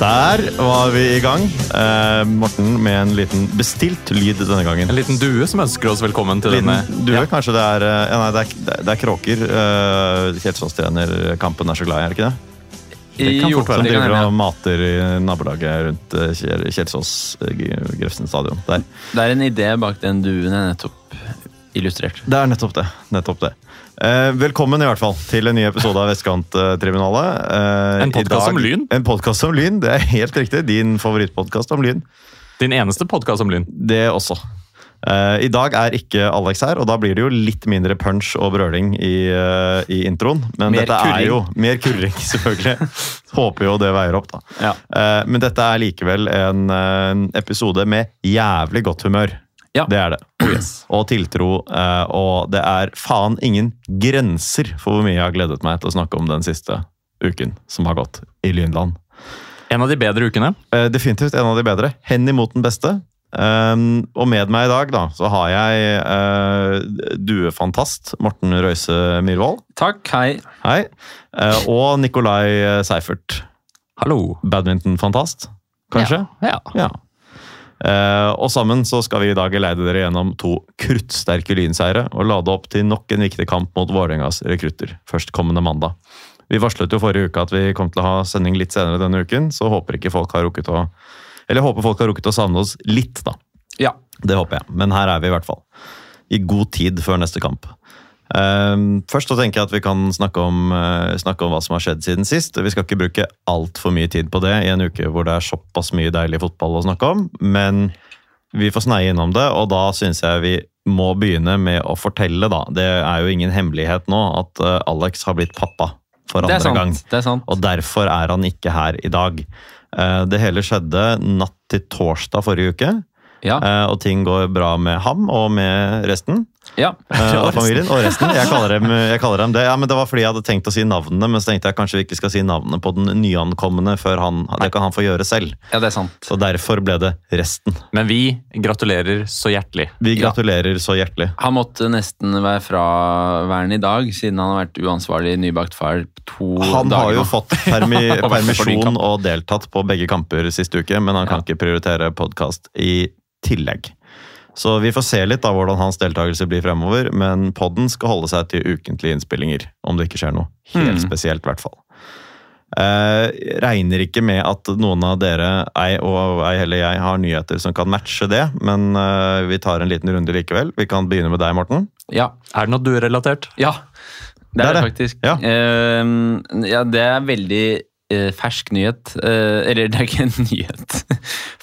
Der var vi i gang. Eh, Morten med en liten bestilt lyd denne gangen. En liten due som ønsker oss velkommen til Liten denne. due, Ja. kanskje det er eh, ja, Nei, det er, det er kråker. Eh, Kjelsås-trener Kampen er så glad i, er det ikke det? Det kan fort være. Som driver og mater i nabolaget rundt eh, Kjelsås eh, Grefsen stadion. Der. Det er en idé bak den duen jeg nettopp illustrerte. Det er nettopp det. Nettopp det. Eh, velkommen i hvert fall til en ny episode av Vestkanttribunalet. Eh, En podkast podcast om Lyn. En podkast om Lyn, det er helt riktig. Din favorittpodkast om Lyn. Din eneste podkast om Lyn. Det også. Eh, I dag er ikke Alex her, og da blir det jo litt mindre punch og brøling i, uh, i introen. Men Mer dette er kurring. jo mer kurring, selvfølgelig. Håper jo det veier opp, da. Ja. Eh, men dette er likevel en eh, episode med jævlig godt humør. Ja. Det er det. Og tiltro. eh, og det er faen ingen grenser for hvor mye jeg har gledet meg til å snakke om den siste uken som har gått i Lynland. En av de bedre ukene. Eh, definitivt en av de bedre. Hen imot den beste. Um, og med meg i dag da, så har jeg duefantast Morten Røise Myhrvold. Takk, hei. Hei. Eh, og Nikolai Seifert. Hallo. Badmintonfantast, kanskje? Ja. Ja. Eh, og sammen så skal vi i dag leide dere gjennom to kruttsterke Lynseire og lade opp til nok en viktig kamp mot Vålerengas rekrutter førstkommende mandag. Vi varslet jo forrige uke at vi kom til å ha sending litt senere denne uken, så håper ikke folk har rukket å Eller håper folk har rukket å savne oss litt, da. Ja. Det håper jeg. Men her er vi i hvert fall. I god tid før neste kamp. Ehm, først så tenker jeg at vi kan snakke om, eh, snakke om hva som har skjedd siden sist. Vi skal ikke bruke altfor mye tid på det i en uke hvor det er såpass mye deilig fotball å snakke om. Men vi får sneie innom det, og da syns jeg vi må begynne med å fortelle, da. Det er jo ingen hemmelighet nå at eh, Alex har blitt pappa for andre gang. sant. Det sant. Og derfor er han ikke her i dag. Eh, Det hele skjedde natt til torsdag forrige uke, Ja. og ting går bra med ham og med resten ja. Uh, av familien. Og resten. Jeg kaller, dem, jeg kaller dem det. Ja, men Det var fordi jeg hadde tenkt å si navnene, men så tenkte jeg kanskje vi ikke skal si navnene på den nyankomne før han Det kan han få gjøre selv. ja, det er sant. Så derfor ble det resten. Men vi gratulerer så hjertelig. Vi Ja. gratulerer så hjertelig. Han måtte nesten være fraværende i dag, siden han har vært uansvarlig nybakt far to Han dager har jo fått permi Og permisjon og deltatt på begge kamper sist uke, men han kan ikke prioritere podkast i tillegg. Så vi får se litt av hvordan hans deltakelse blir fremover, men podden skal holde seg til ukentlige innspillinger, om det ikke skjer noe helt Mm. spesielt, i hvert fall. Eh, regner ikke med at noen av dere, ei og ei heller jeg, har nyheter som kan matche det, men eh, vi tar en liten runde likevel. Vi kan begynne med deg, Morten. Ja. Er det noe du er relatert? ja. Det er det, faktisk. Ja. Eh, ja, det er veldig fersk nyhet. Eh, eller det er ikke en nyhet.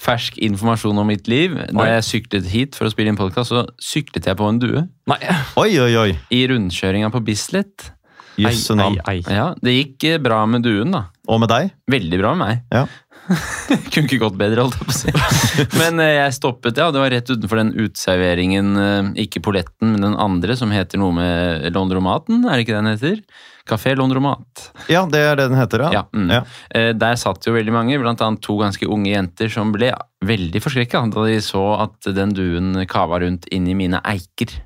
fersk informasjon om mitt liv. Da jeg syklet hit for å spille inn podkast, så syklet jeg på en due. Nei. Oi, oi, oi! I rundkjøringa på Bislett. Ei, ei, ei. Ja, det gikk eh, bra med duen, da. Og med deg? Veldig bra med meg. Ja. Kunne ikke gått bedre, holdt jeg på å si. Men eh, jeg stoppet, ja. Det var rett utenfor den uteserveringen, eh, ikke Poletten, men den andre, som heter noe med Londromaten, er det ikke det den heter? Kafé Londromat. Ja, det er det den heter, ja. Ja, mm. Ja. Eh, Der satt jo veldig mange, blant annet to ganske unge jenter som ble veldig forskrekka da de så at den duen kava rundt inni mine eiker.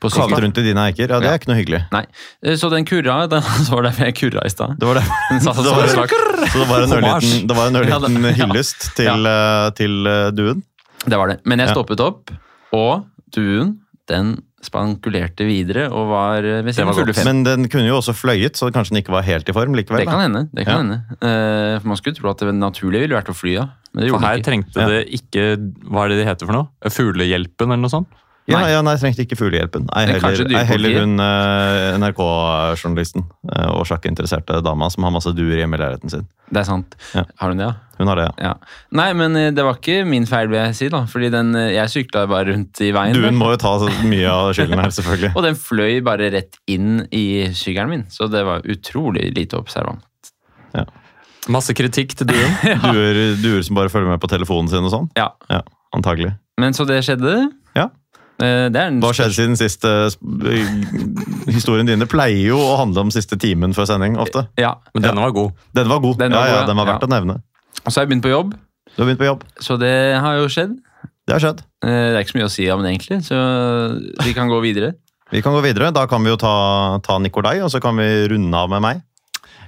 På Kavet rundt i dine eiker? Ja, det er ikke noe hyggelig. Nei, eh, så den kurra, den så var det derfor jeg kurra i stad. Det var det. Den Det var, så det var en ørliten, var en ørliten ja. hyllest til, eh, til eh, duen. Det var det. Men jeg Ja. stoppet opp, og duen, den spankulerte videre og var ved siden av var fem. Men den kunne jo også fløyet, så kanskje den ikke var helt i form likevel. Det kan hende. det kan Ja. hende. Uh, for Man skulle tro at det naturlig ville vært å fly, ja. Men det For her det ikke. trengte Ja. det ikke Hva er det de heter for noe? Fuglehjelpen eller noe sånt? Ja, Nei. ja, nei, jeg trengte ikke fuglehjelpen. Ei heller, ei heller hun uh, NRK-journalisten uh, og sjakkinteresserte dama som har masse duer hjemme i leiligheten sin. Det er sant. Ja. Har hun det, ja? Hun har det, ja. ja? Nei, men eh, det var ikke min feil, vil jeg si. da. Fordi den, jeg sykla bare rundt i veien. Duen må jo ta mye av skylden her, selvfølgelig. Og den fløy bare rett inn i sykkelen min, så det var utrolig lite observant. Ja. Masse kritikk til duen. Duer, duer som bare følger med på telefonen sin og sånn? Ja. Ja, antagelig. Men så det skjedde. Ja. Eh, Det er den Hva skjedde siden siste eh, Historien dine pleier jo å handle om siste timen før sending, ofte. Ja. Men denne var god. Den var god. Den var ja, ja, god, ja. den var verdt Ja. å nevne. Og så har jeg begynt på jobb, Du har begynt på jobb. så det har jo skjedd. Det har skjedd. Eh, Det er ikke så mye å si om det, egentlig, så vi kan gå videre. Vi kan gå videre. Da kan vi jo ta, ta Nikolai, og så kan vi runde av med meg.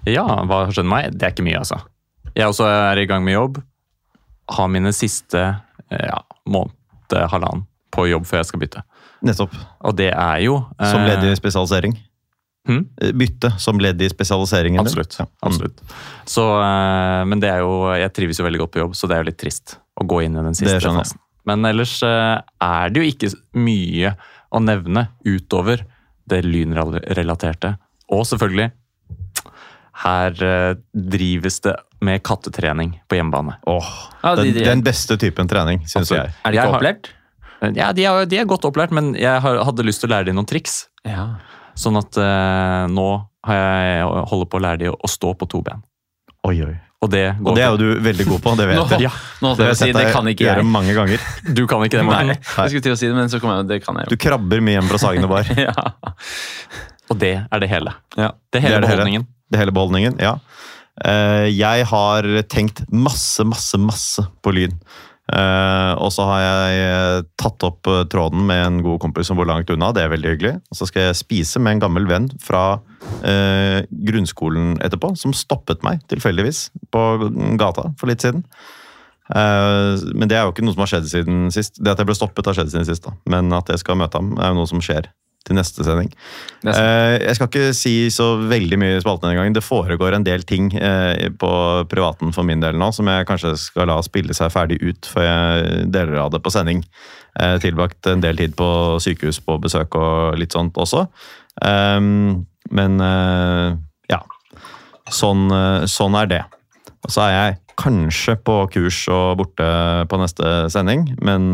Ja, hva har skjedd med meg? Det er ikke mye, altså. Jeg også er i gang med jobb. Har mine siste eh, ja, måned, halvannen, på jobb før jeg skal bytte. Nettopp. Og det er jo eh, Som ledd i spesialisering. hm? Eh, Bytte som ledd i spesialiseringen. Absolutt. Ja. Mm. absolutt. Så, eh, men det er jo, jeg trives jo veldig godt på jobb, så det er jo litt trist å gå inn i den siste fasen. Men ellers eh, er det jo ikke mye å nevne utover det lynrelaterte. Og selvfølgelig, her eh, drives det med kattetrening på hjemmebane. Åh, Ja, de den, den beste typen trening, syns jeg. Er det Jeg ikke har- opplært? Ja, de er, de er godt opplært, men jeg hadde lyst til å lære dem noen triks. Ja. Sånn at eh, nå har jeg holder på å lære dem å stå på to ben. Oi, oi. Og det går Og det er jo du veldig god på, det vet Nå, jeg. Ja, nå Det jeg si, det kan ikke gjøre jeg. mange ganger. Du kan ikke det, Nei, jeg skulle til å si det, men så kom jeg det kan jeg jo. Du krabber mye hjem fra Sagene bar. Ja. Og det er det hele. Ja. Det Det hele er det hele. beholdningen. Det hele beholdningen, ja. Eh, jeg har tenkt masse, masse, masse på lyn. Eh, og så har jeg eh, tatt opp eh, tråden med en god kompis som bor langt unna. Det er veldig hyggelig. Og så skal jeg spise med en gammel venn fra uh, grunnskolen etterpå, som stoppet meg tilfeldigvis på gata for litt siden. Uh, men det er jo ikke noe som har skjedd siden sist. Det at jeg ble stoppet, har skjedd siden sist. da. Men at jeg skal møte ham, er jo noe som skjer til neste sending. Eh, jeg skal ikke si så veldig mye i spalten denne gangen. Det foregår en del ting eh, på privaten for min del nå som jeg kanskje skal la spille seg ferdig ut før jeg deler av det på sending. Eh, tilbrakt en del tid på sykehus på besøk og litt sånt også. Men ja. Sånn, sånn er det. Og så er jeg kanskje på kurs og borte på neste sending, men,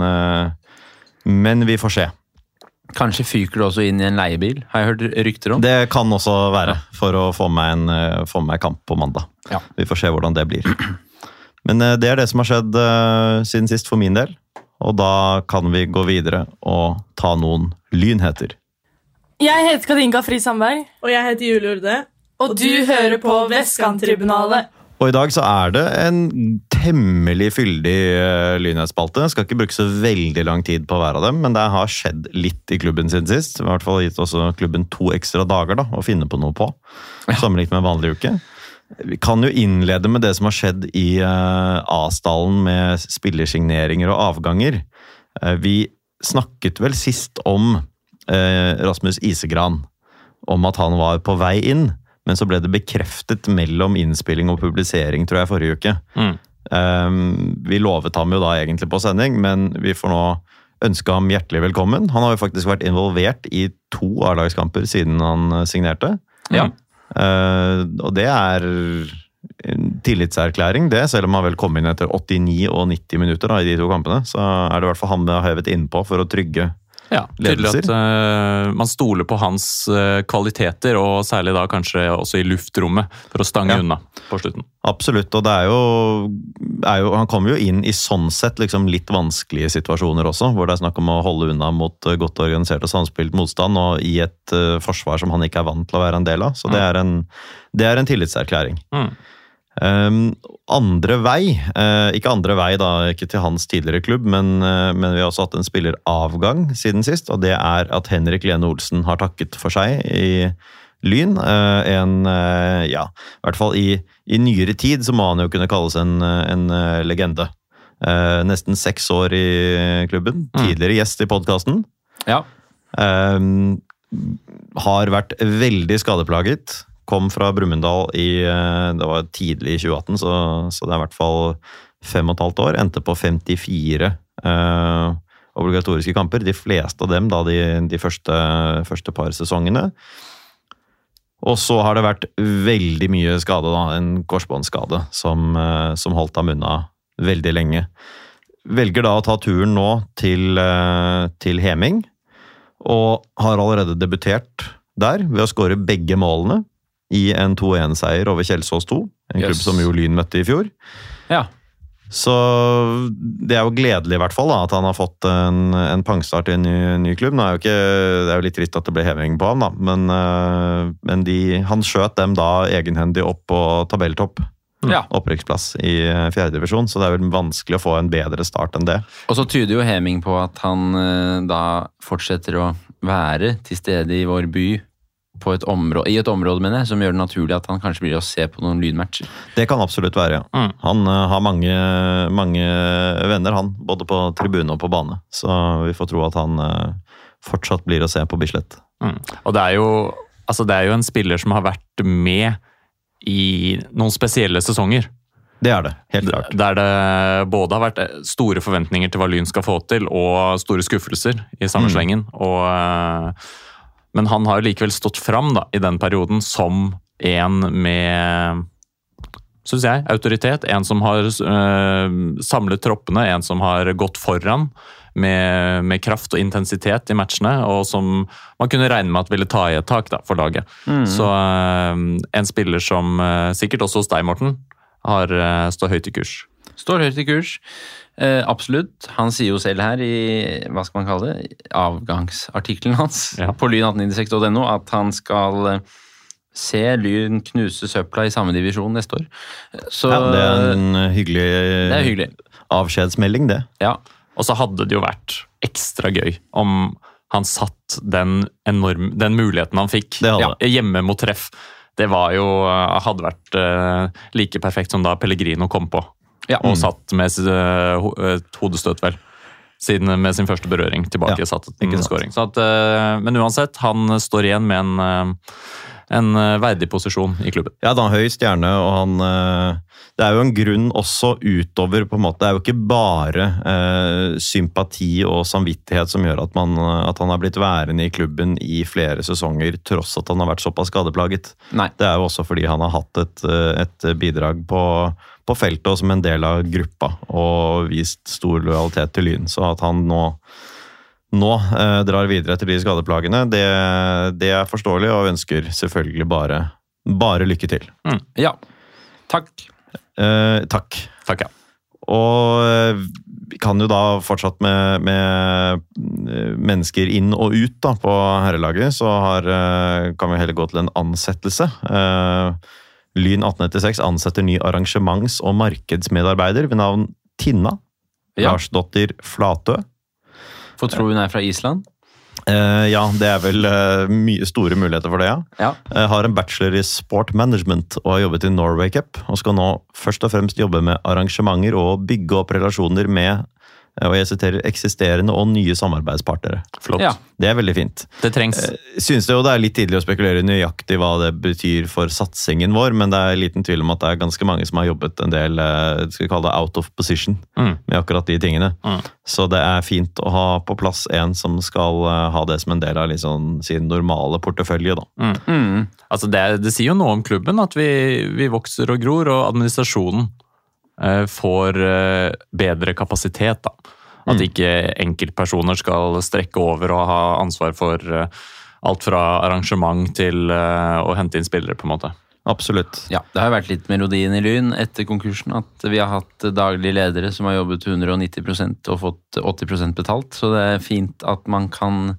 men vi får se. Kanskje fyker du også inn i en leiebil, har jeg hørt rykter om. Det kan også være for å få meg en, eh, få meg kamp på mandag. Ja. Vi får se hvordan det blir. Men eh, det er det som har skjedd eh, siden sist for min del. Og da kan vi gå videre og ta noen lynheter. Jeg heter Katinka Fri Sandberg, Og jeg heter Julie Urde. og du hører på Vestkanttribunalet. Og i dag så er det en temmelig fyldig uh, lynhetsspalte. Skal ikke bruke så veldig lang tid på hver av dem, men det har skjedd litt i klubben siden sist. I hvert fall gitt også klubben to ekstra dager da, å finne på noe på, sammenlignet med vanlig uke. Vi kan jo innlede med det som har skjedd i uh, A-stallen med spillersigneringer og avganger. Uh, vi snakket vel sist om eh, Rasmus Isegran, om at han var på vei inn. Men så ble det bekreftet mellom innspilling og publisering, tror jeg, forrige uke. Mm. Um, vi lovet ham jo da egentlig på sending, men vi får nå ønske ham hjertelig velkommen. Han har jo faktisk vært involvert i to A-lagskamper siden han eh, signerte. Ja. Uh, og det er en tillitserklæring, det. Selv om han vel kom inn etter 89 og 90 minutter da, i de to kampene. Så er det i hvert fall han vi har hevet innpå for å trygge Ja, Tydelig at eh, man stoler på hans uh, kvaliteter, og særlig da kanskje også i luftrommet, for å stange Ja. unna på slutten. Absolutt, og det er jo, er jo Han kommer jo inn i sånn sett liksom litt vanskelige situasjoner også, hvor det er snakk om å holde unna mot eh, godt organisert og samspilt motstand, og i et uh, forsvar som han ikke er vant til å være en del av. Så det er en, det er en tillitserklæring. Mm. Um, andre vei, uh, ikke andre vei da, ikke til hans tidligere klubb, men, uh, men vi har også hatt en spilleravgang siden sist, og det er at Henrik Lene Olsen har takket for seg i Lyn. Uh, en, ja, i hvert fall i, i nyere tid så må han jo kunne kalles en, en legende. Nesten seks år i klubben, Mm. tidligere gjest i podkasten. Ja. Um, har vært veldig skadeplaget. Kom fra Brumunddal i eh, Det var tidlig i 2018, så, så det er i hvert fall fem og et halvt år. Endte på 54 eh, obligatoriske kamper. De fleste av dem da de, de første, første par sesongene. Og så har det vært veldig mye skade, da. En korsbåndskade som, eh, som holdt ham unna veldig lenge. Velger da å ta turen nå til, eh, til Heming og har allerede debutert der ved å skåre begge målene i en 2-1-seier over Kjelsås 2. En Yes. klubb som jo Lyn møtte i fjor. ja. Så det er jo gledelig i hvert fall da, at han har fått en, en pangstart i en ny, ny klubb. Nå er jo ikke, det er jo litt trist at det ble heving på ham, da, men, eh, men de, han skjøt dem da egenhendig opp på tabelltopp. ja. Opprykksplass i fjerdedivisjon, så det er vel vanskelig å få en bedre start enn det. Og så tyder jo Heming på at han eh, da fortsetter å være til stede i vår by et område, i et område mener jeg, som gjør det naturlig at han kanskje blir å se på noen lynmatcher. Det kan absolutt være, ja. Mm. Han uh, har mange, mange venner, han. Både på tribune og på bane. Så vi får tro at han uh, fortsatt blir å se på Bislett. Mm. Og det er, jo, altså det er jo en spiller som har vært med i noen spesielle sesonger. Det er det, helt klart. Der det både har vært store forventninger til hva Lyn skal få til, og store skuffelser i samme Mm. slengen. Og, eh, men han har likevel stått fram da, i den perioden som en med synes jeg, autoritet. En som har eh, samlet troppene, en som har gått foran med, med kraft og intensitet i matchene, og som man kunne regne med at ville ta i et tak da, for laget. Så eh, en spiller som eh, sikkert også hos deg, Morten, har står høyt i kurs. Står høyt i kurs. Eh, absolutt. Han sier jo selv her i hva skal man kalle det, avgangsartikkelen hans Ja. på lyn1896.no at han skal eh, se Lyn knuse søpla i samme divisjon neste år. Så Ja, det er en hyggelig, er hyggelig. avskjedsmelding, det. Ja. Og så hadde det jo vært ekstra gøy om han satt den, enorm, den muligheten han fikk ja, hjemme mot treff. Det var jo, eh, hadde vært eh, like perfekt som da Pellegrino kom på. Ja. Og satt med eh, ho- et hodestøt, vel. Siden, med sin første berøring tilbake. Ja, satt ikke en scoring. Så at, eh, men uansett, han står igjen med en, eh, en eh, verdig posisjon i klubben. Ja, da, høy stjerne, og han eh, Det er jo en grunn også utover på en måte, Det er jo ikke bare eh, sympati og samvittighet som gjør at, man, at han har blitt værende i klubben i flere sesonger, tross at han har vært såpass skadeplaget. Nei. Det er jo også fordi han har hatt et, eh, et bidrag på, på feltet og som en del av gruppa, og vist stor lojalitet til Lyn. Så at han nå nå eh, drar videre etter de skadeplagene, det, det er forståelig, og ønsker selvfølgelig bare, bare lykke til. ja. Takk. Eh, takk. Takk, ja. Og eh, vi kan jo da fortsatt med, med eh, mennesker inn og ut da, på herrelaget, så har, eh, kan vi heller gå til en ansettelse. Eh, Lyn 1896 ansetter ny arrangements- og markedsmedarbeider ved navn Tinna. Ja. Larsdotter Flatø. Får tror hun er fra Island. Uh, ja, det er vel uh, store muligheter for det, ja. Ja. Uh, har en bachelor i sport management og har jobbet i Norway Cup. Og skal nå først og fremst jobbe med arrangementer og bygge opp relasjoner med og jeg siterer, eksisterende og nye samarbeidspartnere. Flott. Ja. Det er veldig fint. Det trengs. Jeg synes det jo det er litt tidlig å spekulere nøyaktig hva det betyr for satsingen vår, men det er liten tvil om at det er ganske mange som har jobbet en del eh, skal vi kalle det out of position Mm. med akkurat de tingene. Mm. Så det er fint å ha på plass en som skal eh, ha det som en del av liksom sin normale portefølje. da. Mm. Altså det, det sier jo noe om klubben at vi, vi vokser og gror, og administrasjonen eh, får eh, bedre kapasitet. da. At Mm. ikke enkeltpersoner skal strekke over og ha ansvar for eh, alt fra arrangement til eh, å hente inn spillere, på en måte. Absolutt. Ja, Det har vært litt melodien i Lyn etter konkursen at vi har hatt daglige ledere som har jobbet 190% og fått 80% betalt, så det er fint at man kan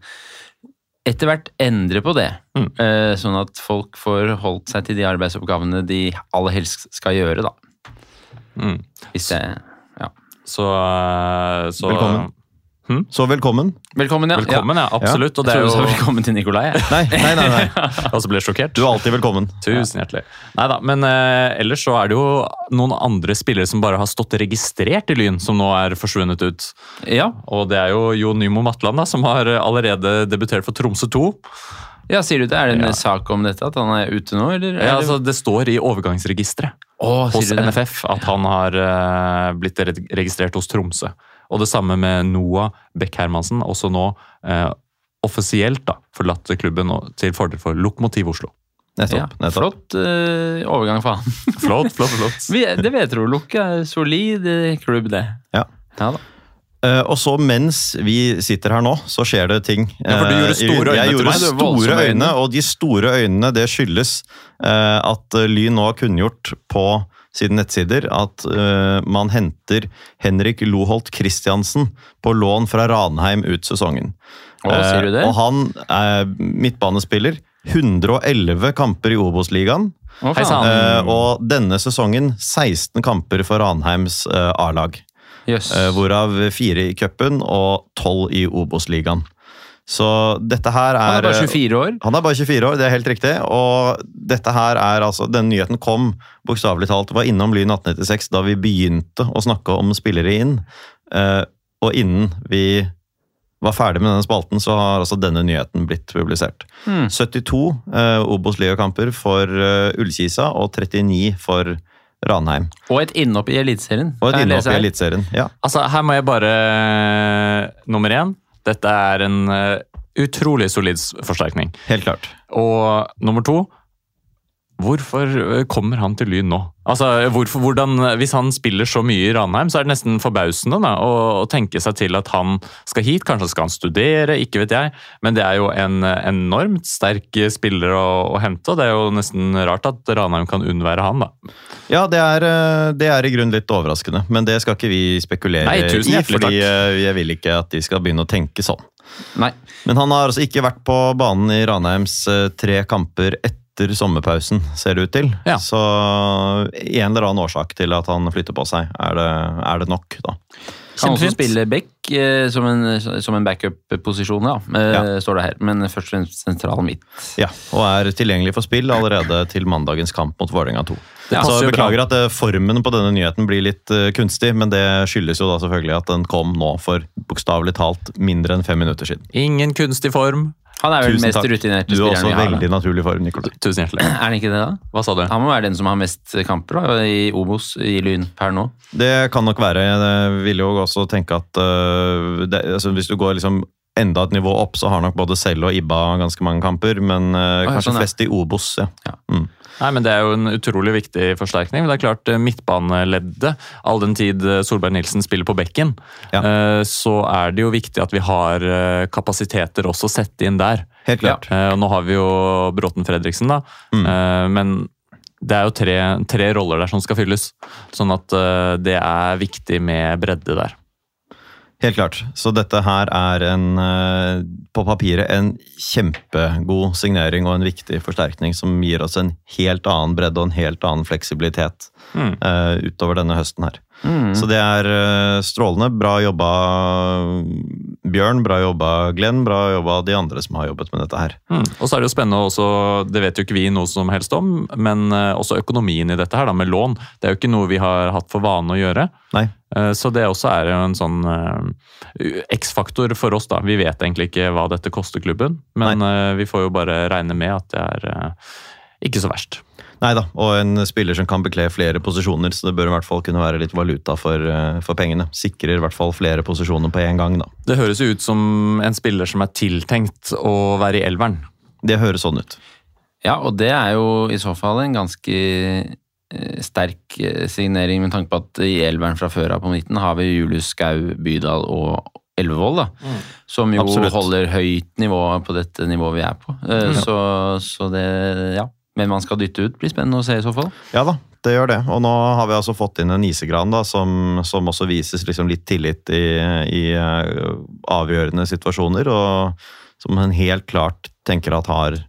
etter hvert endre på det. Mm. eh, Sånn at folk får holdt seg til de arbeidsoppgavene de aller helst skal gjøre, da. Mm. Hvis det Så, eh, så Velkommen. Så velkommen. Velkommen, ja. Velkommen, ja. Absolutt. Og det er jo velkommen til Nikolai. nei, Nei, nei, nei. og så ble jeg sjokkert. Du er alltid velkommen. Tusen hjertelig. Neida, men eh, ellers så er det jo noen andre spillere som bare har stått registrert i Lyn, som nå er forsvunnet ut. Ja, Og det er jo Jo Nymo Matland, da, som har allerede debutert for Tromsø 2. ja, sier du det? Er det en Ja. sak om dette, at han er ute nå, eller? Ja, altså, det står i overgangsregisteret oh, hos? NFF at han har uh, blitt registrert hos Tromsø. Og det samme med Noah Beck-Hermansen, også nå uh, offisielt da, forlatt klubben til fordel for Lokomotiv Oslo. Ja, Nettopp. nettopp. flott uh, overgang for han. Flott, flott, flott. Vi, det vet du, Lukk er solid klubb, det. Ja. Ja da. Eh, og så mens vi sitter her nå, så skjer det ting. Ja, for du gjorde Eh, store øyne Jeg til meg, store øyne. og de store øynene det skyldes eh, at Lyn nå har kunngjort på sine nettsider at man henter Henrik Loholt Christiansen på lån fra Ranheim ut sesongen. Å, sier du det? Og han er midtbanespiller. 111 kamper i Obos-ligaen. Og denne sesongen 16 kamper for Ranheims A-lag. Jøss. Eh, hvorav fire i cupen og tolv i Obos-ligaen. Så dette her er Han er bare 24 år. Han er bare 24 år, det er helt riktig. Og dette her er altså Denne nyheten kom bokstavelig talt var innom Lyn 1896 da vi begynte å snakke om spillere inn. Eh, og innen vi var ferdig med denne spalten, så har altså denne nyheten blitt publisert. Hmm. 72 eh, Obos-ligakamper for eh, Ullkisa og 39 for Ranheim. Og et innhopp i Eliteserien. Og et innhopp i? Eliteserien. Ja. Altså, her må jeg bare Nummer én. Dette er en eh, utrolig solid forsterkning. Helt klart. Og nummer to Hvorfor eh, kommer han til Lyn nå? Altså, hvorfor, hvordan, Hvis han spiller så mye i Ranheim, så er det nesten forbausende da, å, å tenke seg til at han skal hit. Kanskje skal han studere, ikke vet jeg. Men det er jo en eh, enormt sterk spiller å, å hente. og Det er jo nesten rart at Ranheim kan unnvære han. da. Ja, det er, eh, det er i grunnen litt overraskende, men det skal ikke vi spekulere Nei, tusen i. fordi takk. eh, jeg vil ikke at de skal begynne å tenke sånn. Nei. Men han har altså ikke vært på banen i Ranheims eh, tre kamper etter sommerpausen, ser det ut til. Ja. Så en eller annen årsak til at han flytter på seg, er det, er det nok, da. Kan også spille back eh, som en, som en backup-posisjon, ja, eh, Ja. står det her. Men først og fremst sentral midt. Ja, Og er tilgjengelig for spill allerede til mandagens kamp mot Vålerenga 2. Det så jeg. Beklager at eh, formen på denne nyheten blir litt eh, kunstig, men det skyldes jo da selvfølgelig at den kom nå for bokstavelig talt mindre enn fem minutter siden. Ingen kunstig form. Han er vel Tusen mest takk. rutinerte Du er spilleren også vi har. veldig da. naturlig form, Nikolai. Tusen hjertelig. Er han ikke det, da? Hva sa du? Han må være den som har mest kamper da, i Obos i Lyn per nå. Det kan nok være. Jeg vil jo også tenke at øh, det, altså hvis du går liksom enda et nivå opp, så har nok både Selv og Ibba ganske mange kamper, men øh, ja, kanskje sånn, ja. flest i Obos. ja. Nei, men Det er jo en utrolig viktig forsterkning. men Det er klart eh, Midtbaneleddet, all den tid eh, Solberg Nilsen spiller på bekken, Ja. eh, så er det jo viktig at vi har kapasiteter også å sette inn der. Helt klart. Ja. og Nå har vi jo Bråten Fredriksen, da. Mm. Men det er jo tre, tre roller der som skal fylles. Sånn at det er viktig med bredde der. Helt klart. Så dette her er en, øh, på papiret en kjempegod signering og en viktig forsterkning som gir oss en helt annen bredde og en helt annen fleksibilitet Mm. uh, utover denne høsten her. Mm. Så det er øh, strålende. Bra jobba Bjørn, bra jobba Glenn, bra jobba de andre som har jobbet med dette her. Mm. Og så er det jo spennende også, det vet jo ikke vi noe som helst om, men eh, også økonomien i dette her da, med lån. Det er jo ikke noe vi har hatt for vane å gjøre. Nei. Eh, Så det også er jo en sånn eh, X-faktor for oss, da. Vi vet egentlig ikke hva dette koster klubben, men Nei. vi får jo bare regne med at det er eh, ikke så verst. Nei da, og en spiller som kan bekle flere posisjoner, så det bør i hvert fall kunne være litt valuta for, eh, for pengene. Sikrer i hvert fall flere posisjoner på én gang, da. Det høres jo ut som en spiller som er tiltenkt å være i elveren. Det høres sånn ut. Ja, og det er jo i så fall en ganske eh, sterk eh, signering med tanke på at i elveren fra før av på midten har vi Julius Skau, Bydal og Elvevold, da. Som jo Absolutt. holder høyt nivå på dette nivået vi er på. Mm. Så, så det, ja. Men man skal dytte ut, blir spennende å se i så fall. Ja da, det gjør det. Og nå har vi altså fått inn en Isegran da, som, som også vises liksom litt tillit i, i eh, avgjørende situasjoner, og som en helt klart tenker at har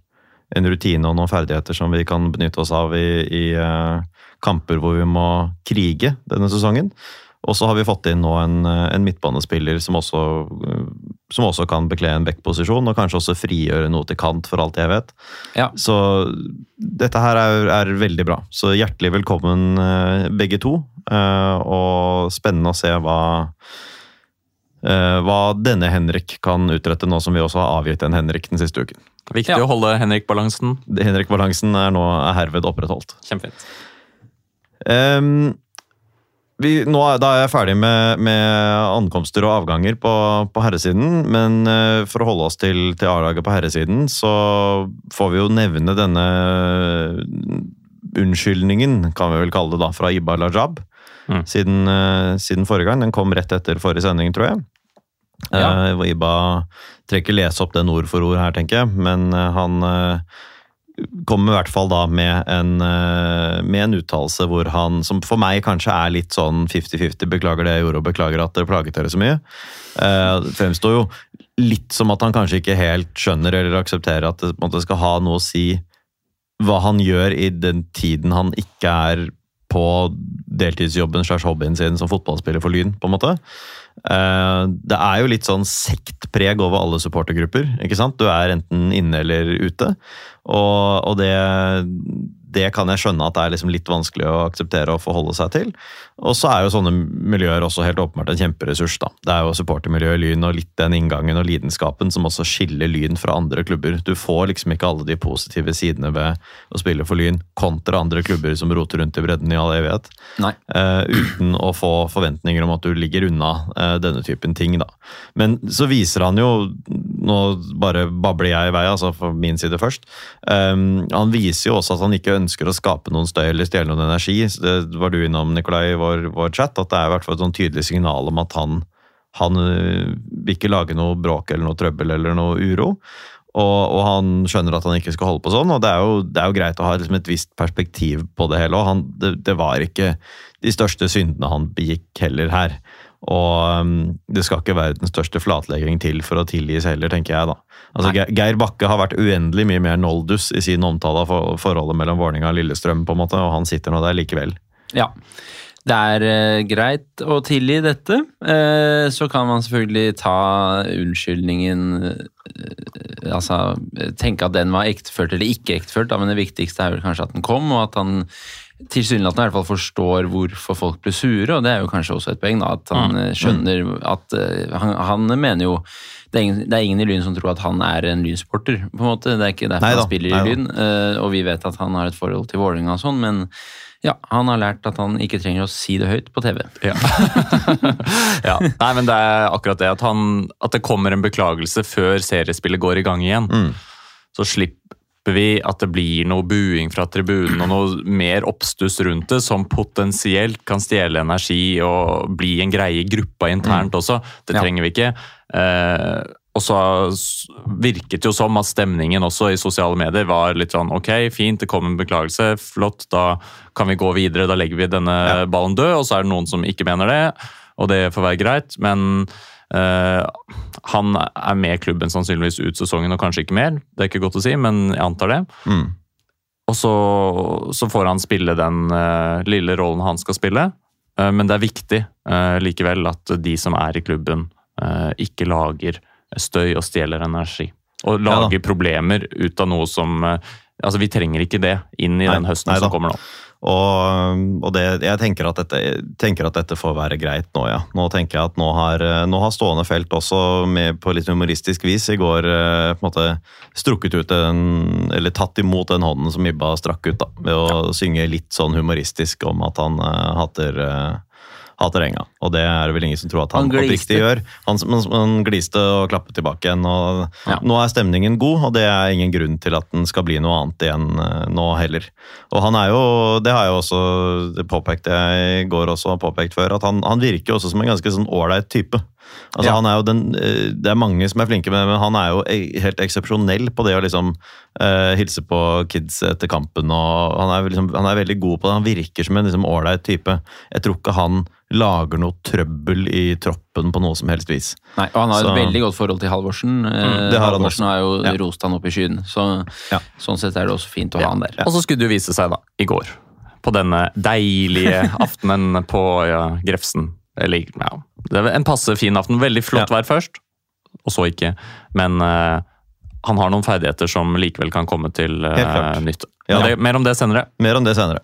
en rutine og noen ferdigheter som vi kan benytte oss av i, i eh, kamper hvor vi må krige denne sesongen. Og så har vi fått inn nå en, eh, en midtbanespiller som også, eh, som også kan bekle en backposisjon, og kanskje også frigjøre noe til kant, for alt jeg vet. Ja. Så dette her er, er veldig bra. Så hjertelig velkommen eh, begge to. eh, og spennende å se hva eh, hva denne Henrik kan utrette, nå som vi også har avgitt en Henrik den siste uken. Viktig Ja. å holde Henrik-balansen. Henrik-balansen er nå er herved opprettholdt. Kjempefint. Ehm, vi, nå er, da er jeg ferdig med, med ankomster og avganger på, på herresiden, men uh, for å holde oss til, til A-laget på herresiden, så får vi jo nevne denne unnskyldningen, kan vi vel kalle det da, fra Ibar Lajab. Mm. Siden, uh, siden forrige gang. Den kom rett etter forrige sending, tror jeg. Ja. Uh, Iba trenger ikke lese opp den ord for ord her, tenker jeg, men han kommer i hvert fall da med en, eh, med en uttalelse hvor han, som for meg kanskje er litt sånn 50-50, beklager det jeg gjorde og beklager at det plaget dere så mye. Eh, fremstår jo litt som at han kanskje ikke helt skjønner eller aksepterer at det skal ha noe å si hva han gjør i den tiden han ikke er på deltidsjobben slags hobbyen sin som fotballspiller for Lyn, på en måte. Eh, det er jo litt sånn sektpreg over alle supportergrupper. ikke sant? Du er enten inne eller ute. Og, og det, det kan jeg skjønne at det er liksom litt vanskelig å akseptere og forholde seg til. Og så er jo sånne miljøer også helt åpenbart en kjemperessurs. da. Det er jo supportermiljøet i Lyn og litt den inngangen og lidenskapen som også skiller Lyn fra andre klubber. Du får liksom ikke alle de positive sidene ved å spille for Lyn kontra andre klubber som roter rundt i bredden i all evighet. Nei. Uh, uten å få forventninger om at du ligger unna uh, denne typen ting. da. Men så viser han jo Nå bare babler jeg i vei, altså fra min side først. Um, han viser jo også at han ikke ønsker å skape noen støy eller stjele noen energi. Det var du innom, Nikolai, i vår, vår chat. At det er i hvert fall et sånn tydelig signal om at han, han øh, vil ikke lage noe bråk eller noe trøbbel eller noe uro. Og, og han skjønner at han ikke skal holde på sånn, og det er jo, det er jo greit å ha liksom et visst perspektiv på det hele. og han, det, det var ikke de største syndene han begikk heller her. Og um, det skal ikke være den største flatlegging til for å tilgis heller, tenker jeg da. Altså, Ge- Geir Bakke har vært uendelig mye mer noldus i sin omtale av for- forholdet mellom Vålerenga og Lillestrøm, på en måte, og han sitter nå der likevel. Ja. Det er eh, greit å tilgi dette. Eh, så kan man selvfølgelig ta unnskyldningen eh, Altså tenke at den var ekteført eller ikke ekteført, da, men det viktigste er vel kanskje at den kom, og at han tilsynelatende i hvert fall forstår hvorfor folk blir sure, og det er jo kanskje også et poeng, da, at han eh, skjønner at han, han mener jo det er, ingen, det er ingen i Lyn som tror at han er en Lyn-supporter. på en måte. Det er ikke derfor Neida, han spiller i. Lyn. Og vi vet at han har et forhold til Vålerenga og sånn, men ja, han har lært at han ikke trenger å si det høyt på TV. Ja. ja. Nei, men det er akkurat det at, han, at det kommer en beklagelse før seriespillet går i gang igjen. Mm. Så slipper vi at det blir noe buing fra tribunen og noe mer oppstuss rundt det, som potensielt kan stjele energi og bli en greie i gruppa internt også. Det Ja. trenger vi ikke. Eh, og så virket det jo som at stemningen også i sosiale medier var litt sånn ok, fint, det kom en beklagelse, flott, da kan vi gå videre, da legger vi denne ballen død, og så er det noen som ikke mener det, og det får være greit, men Uh, han er med klubben sannsynligvis ut sesongen og kanskje ikke mer, det er ikke godt å si, men jeg antar det. Mm. Og så, så får han spille den uh, lille rollen han skal spille. Uh, men det er viktig likevel at de som er i klubben, ikke lager støy og stjeler energi. Og Ja lager problemer ut av noe som eh, Altså, Vi trenger ikke det inn i Nei, den høsten nei som kommer nå. Og, og det, jeg tenker at, dette, jeg tenker at dette får være greit nå, ja. Nå tenker jeg at nå har, nå har Stående felt også med, på litt humoristisk vis i går eh, på en måte strukket ut en, eller tatt imot den hånden som Ibba strakk ut, da, ved å synge litt sånn humoristisk om at han uh, hater eh, hater enga, og det er det vel ingen som tror at han, Han oppriktig gjør. Han, han, han gliste og klappet tilbake igjen, og Ja. nå er stemningen god, og det er ingen grunn til at den skal bli noe annet igjen eh, nå heller. Og han er jo, det har jeg også det jeg går også, har påpekt før, at han, han virker jo også som en ganske sånn ålreit type. Altså, Ja. han er jo den, eh, det er mange som er flinke med det, men han er jo e- helt eksepsjonell på det å liksom uh, hilse på kids etter kampen. og han er, liksom, han er veldig god på det. Han virker som en liksom ålreit type. Jeg tror ikke han lager noe trøbbel i troppen på noe som helst vis. Nei, og han har Så- et veldig godt forhold til Halvorsen. Mm, det har Halvorsen har jo Ja. rost han opp i skyen, så Ja. sånn sett er det også fint å ha han der. Og så skulle det jo vise seg, da, i går, på denne deilige aftenen på ja, Grefsen Eller, ja, det er en passe fin aften. Veldig flott Ja. vær først, og så ikke. Men uh, han har noen ferdigheter som likevel kan komme til uh, nytte. Ja. Det, mer om det senere. Mer om det senere.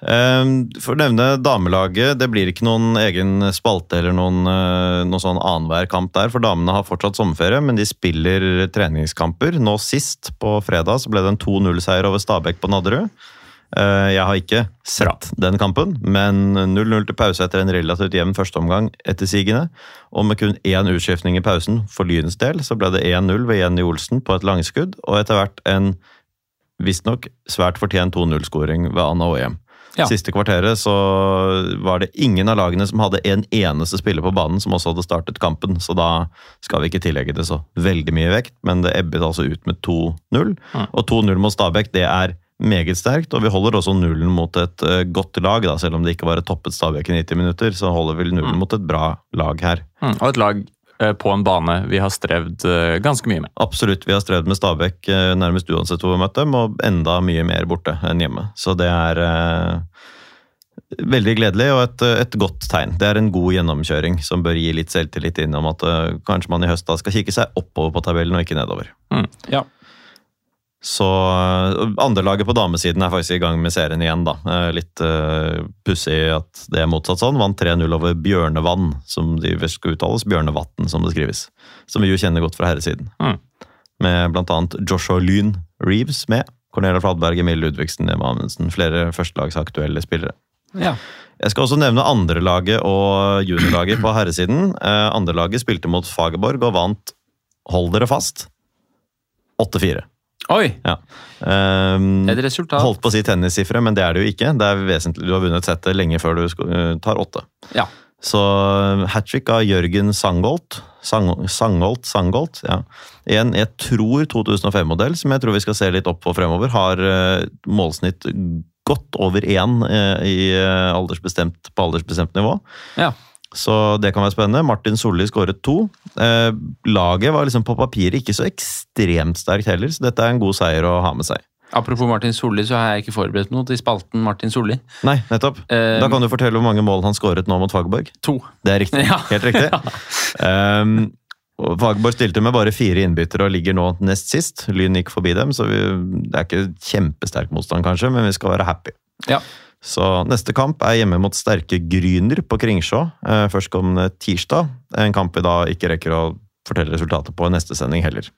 Ehm, For å nevne damelaget, det blir ikke noen egen spalte eller noen, uh, noen sånn annenhver kamp der, for damene har fortsatt sommerferie, men de spiller treningskamper. Nå sist, på fredag, så ble det en 2-0-seier over Stabæk på Nadderud. Eh, Jeg har ikke sett den kampen, men 0-0 til pause etter en relativt jevn førsteomgang etter sigende. Og med kun én utskiftning i pausen for Lyns del, så ble det 1-0 ved Jenny Olsen på et langskudd, og etter hvert en visstnok svært fortjent 2-0-skåring ved Anna Åhjem. Ja. Siste kvarteret så var det ingen av lagene som hadde en eneste spiller på banen som også hadde startet kampen, så da skal vi ikke tillegge det så veldig mye vekt, men det ebbet altså ut med 2-0. Ja. Og 2-0 mot Stabæk, det er meget sterkt, og vi holder også nullen mot et eh, godt lag, da, selv om det ikke var et toppet Stabæk i 90 minutter, så holder vi nullen Mm. mot et bra lag her. Mm. Og et lag eh, på en bane vi har strevd eh, ganske mye med. Absolutt, vi har strevd med Stabæk nærmest uansett hvor vi har møtt dem, og enda mye mer borte enn hjemme. Så det er Veldig gledelig og et, et godt tegn. Det er en god gjennomkjøring som bør gi litt selvtillit innom at uh, kanskje man i høst da skal kikke seg oppover på tabellen og ikke nedover. Ja. Så øh, andrelaget på damesiden er faktisk i gang med serien igjen, da. Eh, Litt uh, pussig at det er motsatt sånn. Vant 3-0 over Bjørnevann, som de vel skal uttales. Bjørnevatn, som det skrives. Som vi jo kjenner godt fra herresiden. Mm. Med blant annet Joshua Lyn Reeves med. Cornelia Fladberg, Emil Ludvigsen, Emma Amundsen. Flere førstelagsaktuelle spillere. ja. Jeg skal også nevne andrelaget og juniorlaget på herresiden. Eh, Andrelaget spilte mot Fagerborg og vant, hold dere fast, 8-4. Oi! Ja. Um, Et resultat. Holdt på å si tennissifre, men det er det jo ikke. Det er vesentlig, Du har vunnet settet lenge før du eh, tar åtte. Ja. Så hat trick av Jørgen Sangholt. Sang, Sangholt, Sangholt, ja. En jeg tror 2005-modell, som jeg tror vi skal se litt opp på fremover, har eh, målsnitt godt over én eh, i eh, aldersbestemt, på aldersbestemt nivå. Ja. Så det kan være spennende. Martin Solli skåret to. Eh, laget var liksom på papiret ikke så ekstremt sterkt heller, så dette er en god seier å ha med seg. Apropos Martin Solli, så har jeg ikke forberedt noe til spalten Martin Solli. Nei, nettopp. Eh, Da kan du fortelle hvor mange mål han skåret nå mot Fagerborg. To. Det er riktig. Ja. Helt riktig. Um, Fagerborg stilte med bare fire innbyttere og ligger nå nest sist. Lyn gikk forbi dem, så vi, det er ikke kjempesterk motstand, kanskje, men vi skal være happy. Ja. Så neste kamp er hjemme mot sterke Gryner på Kringsjå eh, førstkommende tirsdag. En kamp vi da ikke rekker å fortelle resultatet på i neste sending heller.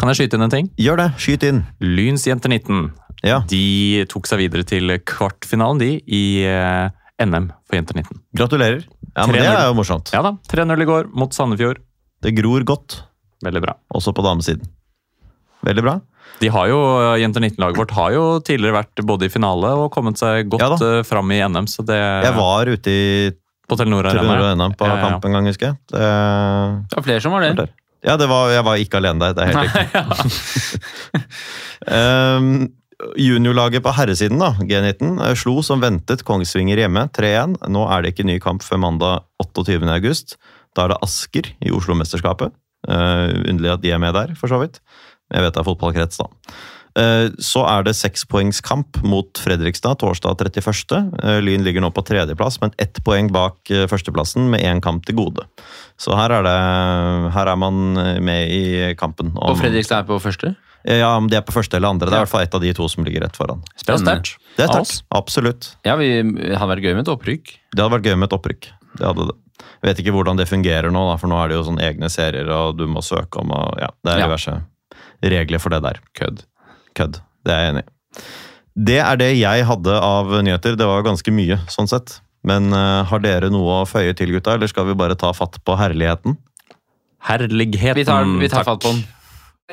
Kan jeg skyte inn en ting? Gjør det! Skyt inn! Lyns jenter 19 Ja, de tok seg videre til kvartfinalen de i eh, NM for jenter 19. gratulerer. Ja, men Det er jo morsomt. Ja da, 3-0 i går mot Sandefjord. Det gror godt, Veldig bra. også på damesiden. Veldig bra. De har jo, Jenter 19-laget vårt har jo tidligere vært både i finale og kommet seg godt Ja eh, fram i NM. så det Jeg var ute i på Telenor Arena. På Ja, ja, kamp en gang, husker jeg. Det, Det var flere som var det. der. Ja, det var, jeg var ikke alene der. Det er helt riktig. um, juniorlaget på herresiden, da, G19, eh, slo som ventet Kongsvinger hjemme 3-1. Nå er det ikke ny kamp før mandag 28. august. Da er det Asker i Oslo-mesterskapet. Uh, underlig at de er med der, for så vidt. Jeg vet det er fotballkrets, da. Eh, Så er det sekspoengskamp mot Fredrikstad torsdag 31. Eh, Lyn ligger nå på tredjeplass, men ett poeng bak eh, førsteplassen med én kamp til gode. Så her er, det, her er man med i kampen. om- Og Fredrikstad er på første? Ja, om de er på første eller andre. Det er i hvert fall ett av de to som ligger rett foran. Det er Spennende. sterkt. Det er sterkt. Absolutt. Ja, vi, det hadde vært gøy med et opprykk. Det hadde vært gøy med et opprykk. Det hadde det. Jeg vet ikke hvordan det fungerer nå, da, for nå er det jo sånne egne serier, og du må søke om og ja, Det er Ja. Regler for det der. Kødd. Kødd. Det er jeg enig i. Det er det jeg hadde av nyheter. Det var ganske mye, sånn sett. Men uh, har dere noe å føye til, gutta, eller skal vi bare ta fatt på herligheten? Herligheten. Vi tar, vi tar fatt på den.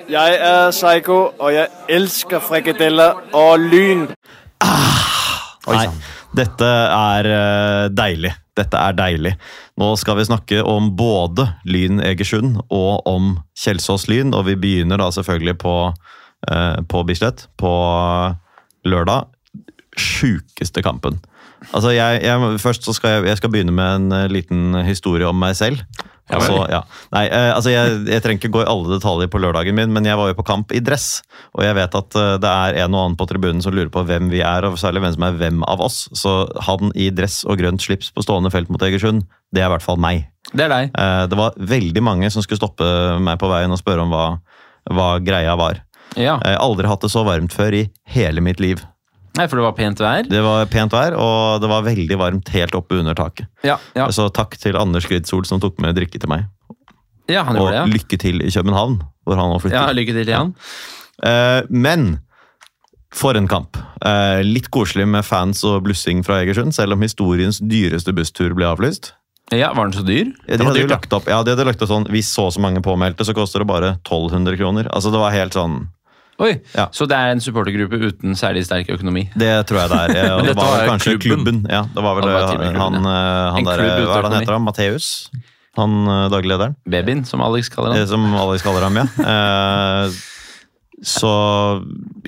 Jeg er Psycho, og jeg elsker frikadeller og lyn. Nei, dette er uh, deilig. Dette er deilig. Nå skal vi snakke om både Lyn Egersund og om Kjelsås Lyn, og vi begynner da selvfølgelig på, eh, på Bislett på lørdag. Sjukeste kampen. Altså, jeg, jeg, først så skal jeg, jeg skal begynne med en eh, liten historie om meg selv. Altså, ja. Nei, eh, altså jeg, jeg trenger ikke gå i alle detaljer på lørdagen min, men jeg var jo på kamp i dress. Og jeg vet at eh, det er en og annen på tribunen som lurer på hvem vi er, og særlig hvem som er hvem av oss. Så han i dress og grønt slips på stående felt mot Egersund, det er i hvert fall meg. Det er deg. Eh, Det var veldig mange som skulle stoppe meg på veien og spørre om hva, hva greia var. Ja. Jeg har aldri hatt det så varmt før i hele mitt liv. Nei, for det var pent vær. Det var pent vær, og det var veldig varmt helt oppe under taket. Ja, ja. Så takk til Anders Gridsol som tok med drikke til meg. ja han Og gjorde det, ja. lykke til i København, hvor han nå flytter. ja. Lykke til, igjen. Ja. men for en kamp. Eh, litt koselig med fans og blussing fra Egersund, selv om historiens dyreste busstur ble avlyst. Ja, Var den så dyr? Ja, de hadde dyrt, lagt opp, ja, de hadde lagt opp sånn, Hvis så så mange påmeldte, så koster det bare 1200 kroner. Altså Det var helt sånn Oi, Ja. Så det er en supportergruppe uten særlig sterk økonomi? Det tror jeg det er. Og det var kanskje klubben. klubben. Ja, det var vel det var han, han, han der, Hva er det han heter? han? Matteus? Han eh, daglederen? Babyen, som Alex kaller ham. Som Alex kaller ham, ja. Eh, Så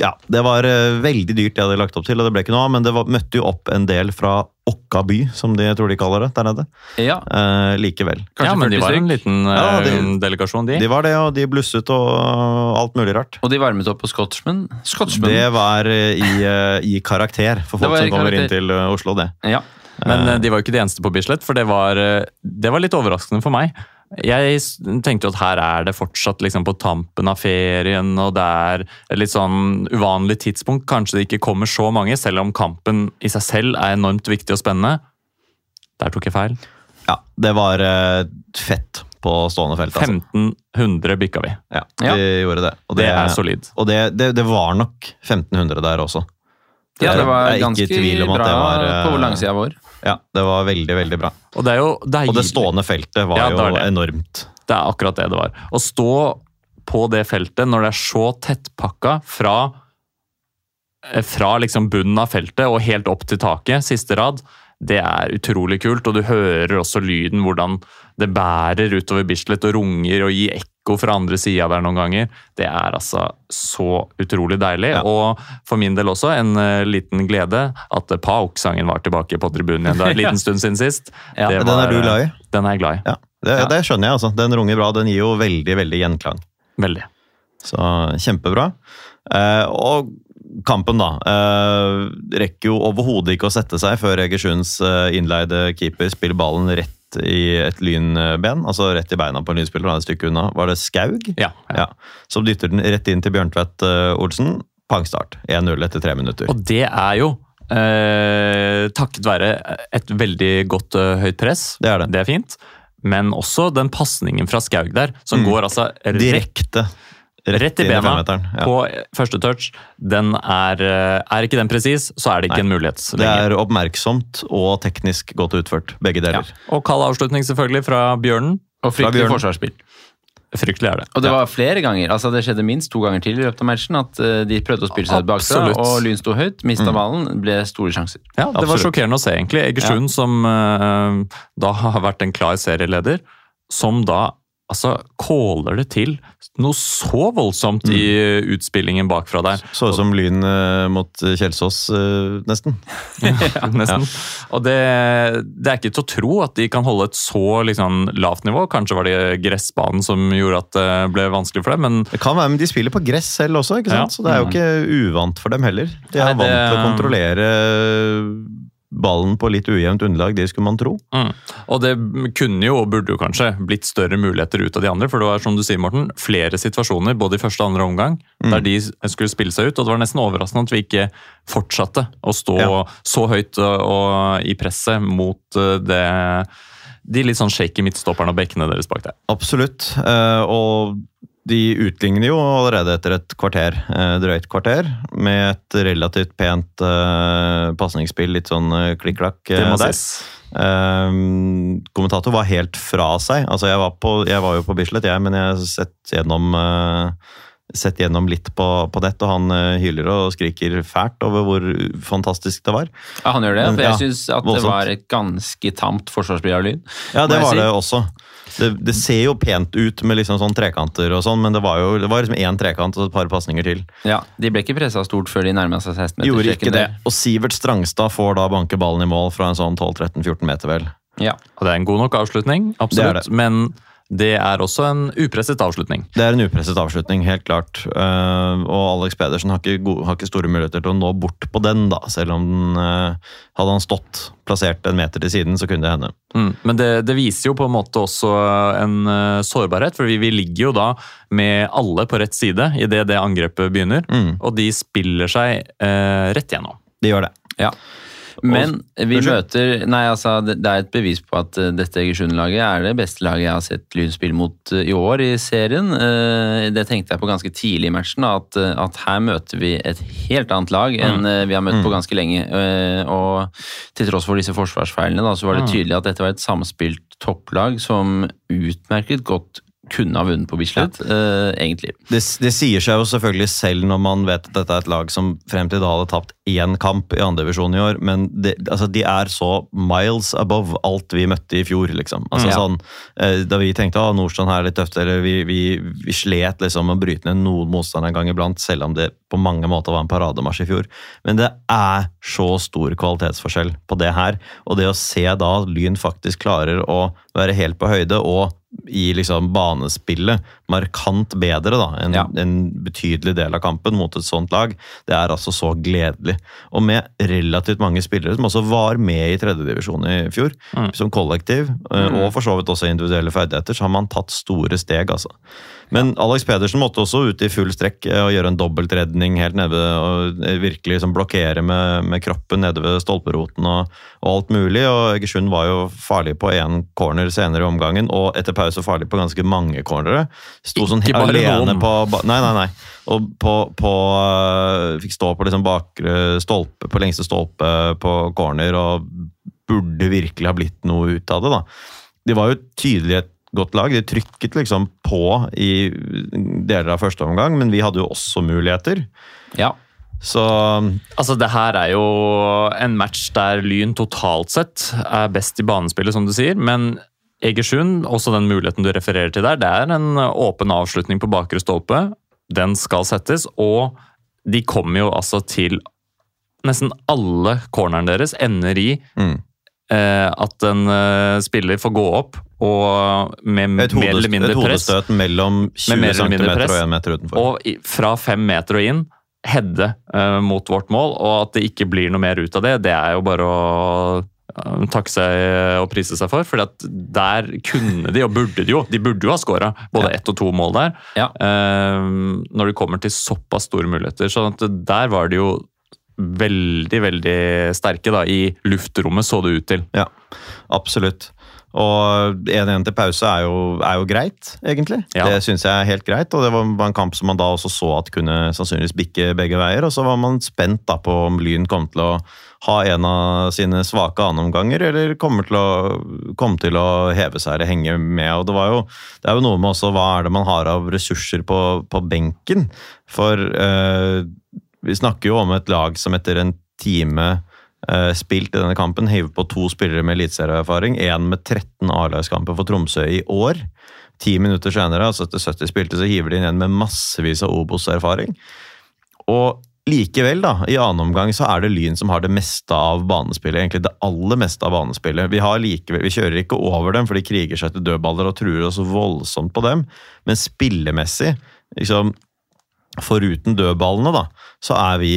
ja, det var eh, veldig dyrt det jeg hadde lagt opp til, og det ble ikke noe av. Men det var, møtte jo opp en del fra Okka by, som de tror de kaller det der nede. Ja, Eh, likevel. kanskje ja, men de var en liten Ja, eh, de- delegasjon, de. De var det, og de blusset og alt mulig rart. Og de varmet opp på Scotsman? Scotsman. Det var eh, i, eh, i karakter for folk som kommer inn til eh, Oslo, det. Ja. Men eh, de var jo ikke de eneste på Bislett, for det var, eh, det var litt overraskende for meg. Jeg tenkte jo at her er det fortsatt liksom på tampen av ferien, og det er et litt sånn uvanlig tidspunkt. Kanskje det ikke kommer så mange, selv om kampen i seg selv er enormt viktig og spennende. Der tok jeg feil. Ja, det var eh, fett på stående felt. Altså. 1500 bikka vi. Ja, Ja. gjorde det. Og Det er solid. Og det, det, det var nok 1500 der også. ja, det var ganske bra det var, eh, på langsida vår. Ja, det var veldig, veldig bra. Og det jo det Og det stående feltet var Ja, var jo det. enormt. Det er akkurat det det var. Å stå på det feltet når det er så tettpakka fra eh, fra liksom bunnen av feltet og helt opp til taket, siste rad, det er utrolig kult. Og du hører også lyden, hvordan det bærer utover Bislett og runger og gir ekko fra andre sida der noen ganger. Det er altså så utrolig deilig. Ja. Og for min del også en uh, liten glede at Pauk-sangen var tilbake på tribunen igjen. Det er en liten stund siden sist. Ja, Men den er du glad i? Den er jeg glad i. Ja, det, Ja. det skjønner jeg. altså. Den runger bra. Den gir jo veldig, veldig gjenklang. Veldig. Så kjempebra. Uh, og kampen, da. Uh, rekker jo overhodet ikke å sette seg før Egersunds eh, innleide keeper spiller ballen rett i et lynben. Altså rett i beina på en lynspiller, han er et stykke unna. Var det Skaug? Ja, ja. Som dytter den rett inn til Bjørntvedt eh, Olsen. Pangstart. 1-0 etter tre minutter. Og det er jo eh, takket være et veldig godt eh, høyt press. Det er det. Det er fint. Men også den pasningen fra Skaug der, som Mm. går altså Direkte. Rett i bena. Ja. på første touch. Den er, eh, er ikke den presis, så er det ikke Nei. en mulighet Det er oppmerksomt og teknisk godt utført, begge deler. Og kald avslutning selvfølgelig fra Bjørnen. Og fryktelig forsvarsspill. Fryktelig er det. Og det var flere ganger, altså det skjedde minst to ganger til i løpet av matchen, at eh, de prøvde å spille seg bakfra, og Lyn sto høyt, mista Mm. ballen, ble store sjanser. Ja, Det var sjokkerende å se, egentlig. Egersund, som eh, da har vært en klar serieleder, som da altså caller det til noe så voldsomt i Mm. utspillingen bakfra der. Så ut som Lyn eh, mot Kjelsås, nesten. nesten. Nesten. Og det, det er ikke til å tro at de kan holde et så liksom, lavt nivå. Kanskje var det gressbanen som gjorde at det ble vanskelig for dem, men Det kan være, men de spiller på gress selv også, ikke sant? Ja. så det er jo ikke uvant for dem heller. De er Nei, det- vant til å kontrollere ballen på litt ujevnt underlag, det skulle man tro. Mm. Og det kunne jo, og burde jo kanskje, blitt større muligheter ut av de andre. For det var som du sier, Morten, flere situasjoner, både i første og andre omgang, Mm. der de skulle spille seg ut. Og det var nesten overraskende at vi ikke fortsatte å stå Ja. så høyt og, i presset mot eh, det de litt sånn shaky midtstopperne og bekkene deres bak der. Absolutt. eh, Og de utligner jo allerede etter et kvarter, eh, drøyt kvarter, med et relativt pent uh, pasningsspill, litt sånn uh, klikk-klakk. uh, der. Eh, kommentator var helt fra seg. Altså, jeg var, på, jeg var jo på Bislett, jeg, men jeg har sett gjennom, sett gjennom litt på, på nett, og han uh, hyler og skriker fælt over hvor fantastisk det var. Ja, han gjør det, for Ja, jeg syns at det var et ganske tamt forsvarsspill av Lyn. Ja, det var si. det også. Det, det ser jo pent ut med liksom sånn trekanter og sånn, men det var jo det var liksom én trekant og et par pasninger til. Ja, De ble ikke pressa stort før de nærma seg 16 Gjorde ikke det. Og Sivert Strangstad får da banke ballen i mål fra en sånn 12-13-14 meter, vel. Ja. Og det er en god nok avslutning, absolutt. Det det. Men det er også en upresset avslutning. Det er en upresset avslutning, helt klart. Eh, og Alex Pedersen har ikke, gode, har ikke store muligheter til å nå bort på den, da. Selv om den, eh, hadde han stått plassert en meter til siden, så kunne det hende. Mm. Men det, det viser jo på en måte også en eh, sårbarhet, for vi, vi ligger jo da med alle på rett side idet det angrepet begynner, Mm, og de spiller seg eh, rett gjennom. de gjør det. ja. Men vi møter Nei, altså, det, er et bevis på at eh, dette Egersund-laget er det beste laget jeg har sett Lyn spille mot eh, i år i serien. Eh, Det tenkte jeg på ganske tidlig i matchen, at, at her møter vi et helt annet lag enn eh, vi har møtt på ganske lenge. Og til tross for disse forsvarsfeilene, da, så var det tydelig at dette var et samspilt topplag som utmerket godt kunne ha vunnet på Bislett, eh, egentlig. Det, det sier seg jo selvfølgelig selv når man vet at dette er et lag som frem til da hadde tapt én kamp i andredivisjon i år, men det, altså, de er så miles above alt vi møtte i fjor, liksom. Altså. Ja. sånn, uh, da vi tenkte at Nordstrand her er litt tøft, eller vi, vi, vi slet liksom med å bryte ned noen motstand en gang iblant, selv om det på mange måter var en parademarsj i fjor. Men det er så stor kvalitetsforskjell på det her, og det å se da Lyn faktisk klarer å være helt på høyde og i liksom banespillet markant bedre da, enn Ja. en betydelig del av kampen mot et sånt lag. Det er altså så gledelig. Og med relativt mange spillere som også var med i tredjedivisjon i fjor, som kollektiv, eh, og for så vidt også individuelle ferdigheter, så har man tatt store steg, altså. Men Alex Pedersen måtte også ut i full strekk eh, og gjøre en dobbeltredning helt nede og eh, virkelig liksom blokkere med, med kroppen nede ved stolperoten og, og alt mulig. Og Egersund var jo farlig på én corner senere i omgangen, og etter pause farlig på ganske mange cornere. Sto sånn Ikke bare alene noen. på Nei, nei, nei. Og på, på øh, Fikk stå på liksom bakre stolpe, på lengste stolpe på corner, og burde virkelig ha blitt noe ut av det, da. De var jo tydelig et godt lag. De trykket liksom på i deler av første omgang, men vi hadde jo også muligheter. Ja. Så Altså, det her er jo en match der Lyn totalt sett er best i banespillet, som du sier. Men Egersund, også den muligheten du refererer til der, det er en åpen avslutning på bakre stolpe. Den skal settes, og de kommer jo altså til Nesten alle cornerne deres ender i mm. Eh, at en eh, spiller får gå opp og med et, mer eller mindre press. et hodestøt mellom 20 mer cm og 1 meter utenfor. og fra fem meter og inn hedde eh, mot vårt mål, og at det ikke blir noe mer ut av det, det er jo bare å takke seg og prise seg for. For der kunne de, og burde de jo, de burde jo ha skåra både ett og to mål der. Ja. når det kommer til såpass store muligheter. Så at der var det jo veldig, veldig sterke da, i luftrommet, så det ut til. Ja, absolutt. Og 1-1 til pause er jo, er jo greit, egentlig. Ja. Det syns jeg er helt greit. Og det var en kamp som man da også så at kunne sannsynligvis bikke begge veier. Og så var man spent da på om Lyn kom til å ha en av sine svake annenomganger, eller kommer til å, kom til å heve seg eller henge med. Og det, var jo, det er jo noe med også hva er det man har av ressurser på, på benken. For eh, vi snakker jo om et lag som etter en time eh, spilt i denne kampen, hiver på to spillere med eliteserieerfaring. Én med 13 A-lagskamper for Tromsø i år. Ti minutter senere, altså etter 70 spilte, så hiver de inn en med massevis av Obos-erfaring. Og likevel, da, i annen omgang så er det Lyn som har det meste av banespillet. Egentlig det aller meste av banespillet. Vi, har likevel, vi kjører ikke over dem, for de kriger seg til dødballer og truer oss voldsomt på dem. Men spillemessig, liksom Foruten dødballene, da, så er vi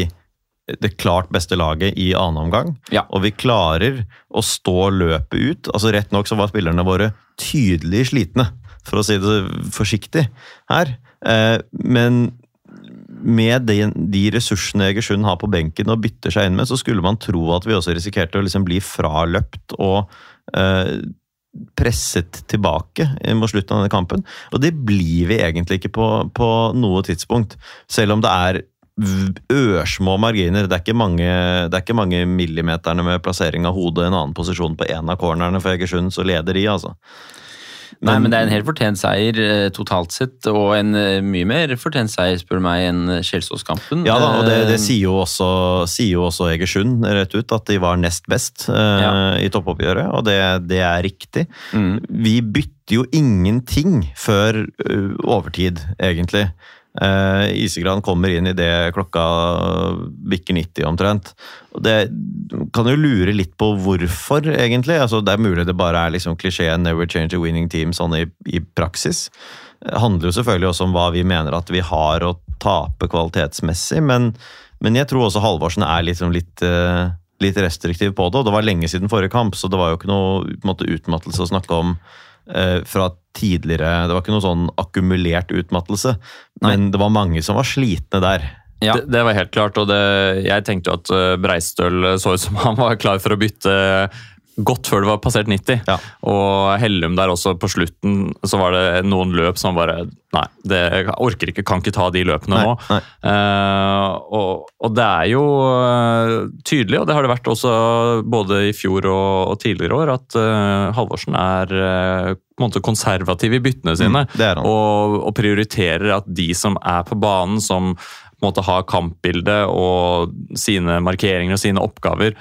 det klart beste laget i annen omgang. Ja. Og vi klarer å stå løpet ut. Altså Rett nok så var spillerne våre tydelig slitne, for å si det forsiktig her. Eh, men med de, de ressursene Egersund har på benken og bytter seg inn med, så skulle man tro at vi også risikerte å liksom bli fraløpt og eh, presset tilbake mot slutten av denne kampen. Og det blir vi egentlig ikke på, på noe tidspunkt. Selv om det er ørsmå marginer. Det er ikke mange, det er ikke mange millimeterne med plassering av hodet i en annen posisjon på en av cornerne for Egersund, så leder de, altså. Nei, men det er en helt fortjent seier eh, totalt sett, og en eh, mye mer fortjent seier, spør meg, enn eh, Kjelsås-kampen. Ja da, og det, det Eh, sier, jo også, sier jo også Egersund rett ut, at de var nest best eh, Ja. i toppoppgjøret, og det, det er riktig. mm. Vi bytter jo ingenting før uh, overtid, egentlig. Uh, Isegran kommer inn i det klokka bikker 90 omtrent. Og det kan jo lure litt på hvorfor, egentlig. Altså, det er mulig det bare er liksom klisjeen 'never change a winning team' sånn i, i praksis. Det handler jo selvfølgelig også om hva vi mener at vi har å tape kvalitetsmessig, men, men jeg tror også Halvorsen er liksom litt eh, litt restriktiv på det, og det var lenge siden forrige kamp, så det var jo ikke noe måte, utmattelse å snakke om eh, fra tidligere Det var ikke noe sånn akkumulert utmattelse, men det var mange som var slitne der. Ja. Det, det var helt klart, og det, jeg tenkte jo at eh, Breistøl så ut som han var klar for å bytte godt før det var passert 90. Ja. Og Hellum der også på slutten, så var det noen løp som bare Nei, det, jeg orker ikke, kan ikke ta de løpene Nei, nå. nei. Uh, og, og det er jo eh, tydelig, og det har det vært også både i fjor og, og tidligere år, at uh, Halvorsen er uh, på en måte konservativ i byttene sine. Mm, er han. Og, og prioriterer at de som er på banen, som på en måte har kampbildet og sine markeringer og sine oppgaver,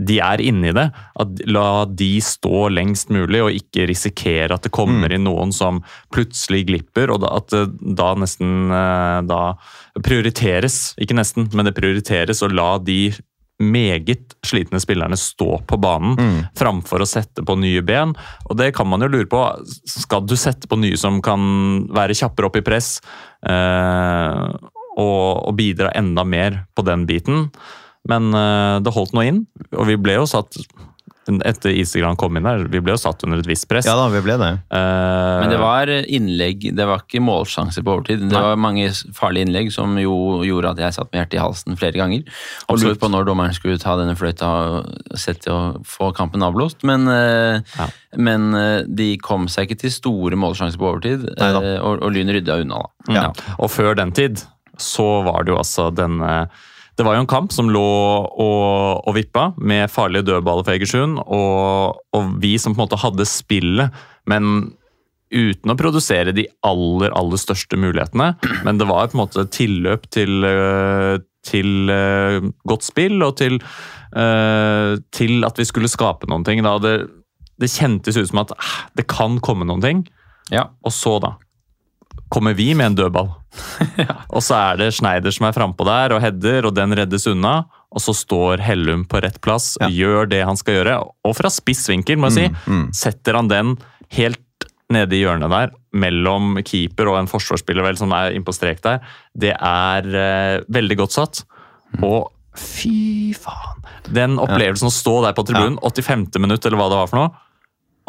de er inni det. At la de stå lengst mulig, og ikke risikere at det kommer inn noen som plutselig glipper, og at det da nesten eh, da prioriteres, ikke nesten, men det prioriteres å la de meget slitne spillerne stå på banen framfor å sette på nye ben. Og det kan man jo lure på. Skal du sette på nye som kan være kjappere opp i press eh, og, og bidra enda mer på den biten? Men eh, det holdt nå inn, og vi ble jo satt etter Isegran kom inn der, vi ble jo satt under et visst press. Ja da, vi ble det. Uh, Men det var innlegg, det var ikke målsjanser på overtid. Det Nei. var mange farlige innlegg som jo gjorde at jeg satt med hjertet i halsen flere ganger. Og Absolutt. lurte på når dommeren skulle ta denne fløyta og sette og få kampen avblåst. Men, uh, Ja. men uh, de kom seg ikke til store målsjanser på overtid, og, og Lyn rydda unna, da. Ja. Og før den tid så var det jo altså denne Det var jo en kamp som lå og, og vippa med farlige dødballer for Egersund, og, og vi som på en måte hadde spillet, men uten å produsere de aller, aller største mulighetene. Men det var på en måte tilløp til, øh, til øh, godt spill og til, øh, til at vi skulle skape noen ting. Det, det kjentes ut som at ah, det kan komme noen ting. Ja. Og så, da, kommer vi med en dødball. Og så er det Schneider som er frampå der og header, og den reddes unna. Og så står Hellum på rett plass, Ja. gjør det han skal gjøre. Og fra spiss vinkel, må jeg si. mm. Setter han den helt nede i hjørnet der, mellom keeper og en forsvarsspiller vel, som er innpå strek der. Det er eh, veldig godt satt. Og fy faen! Den opplevelsen å stå der på tribunen, 85. minutt eller hva det var for noe,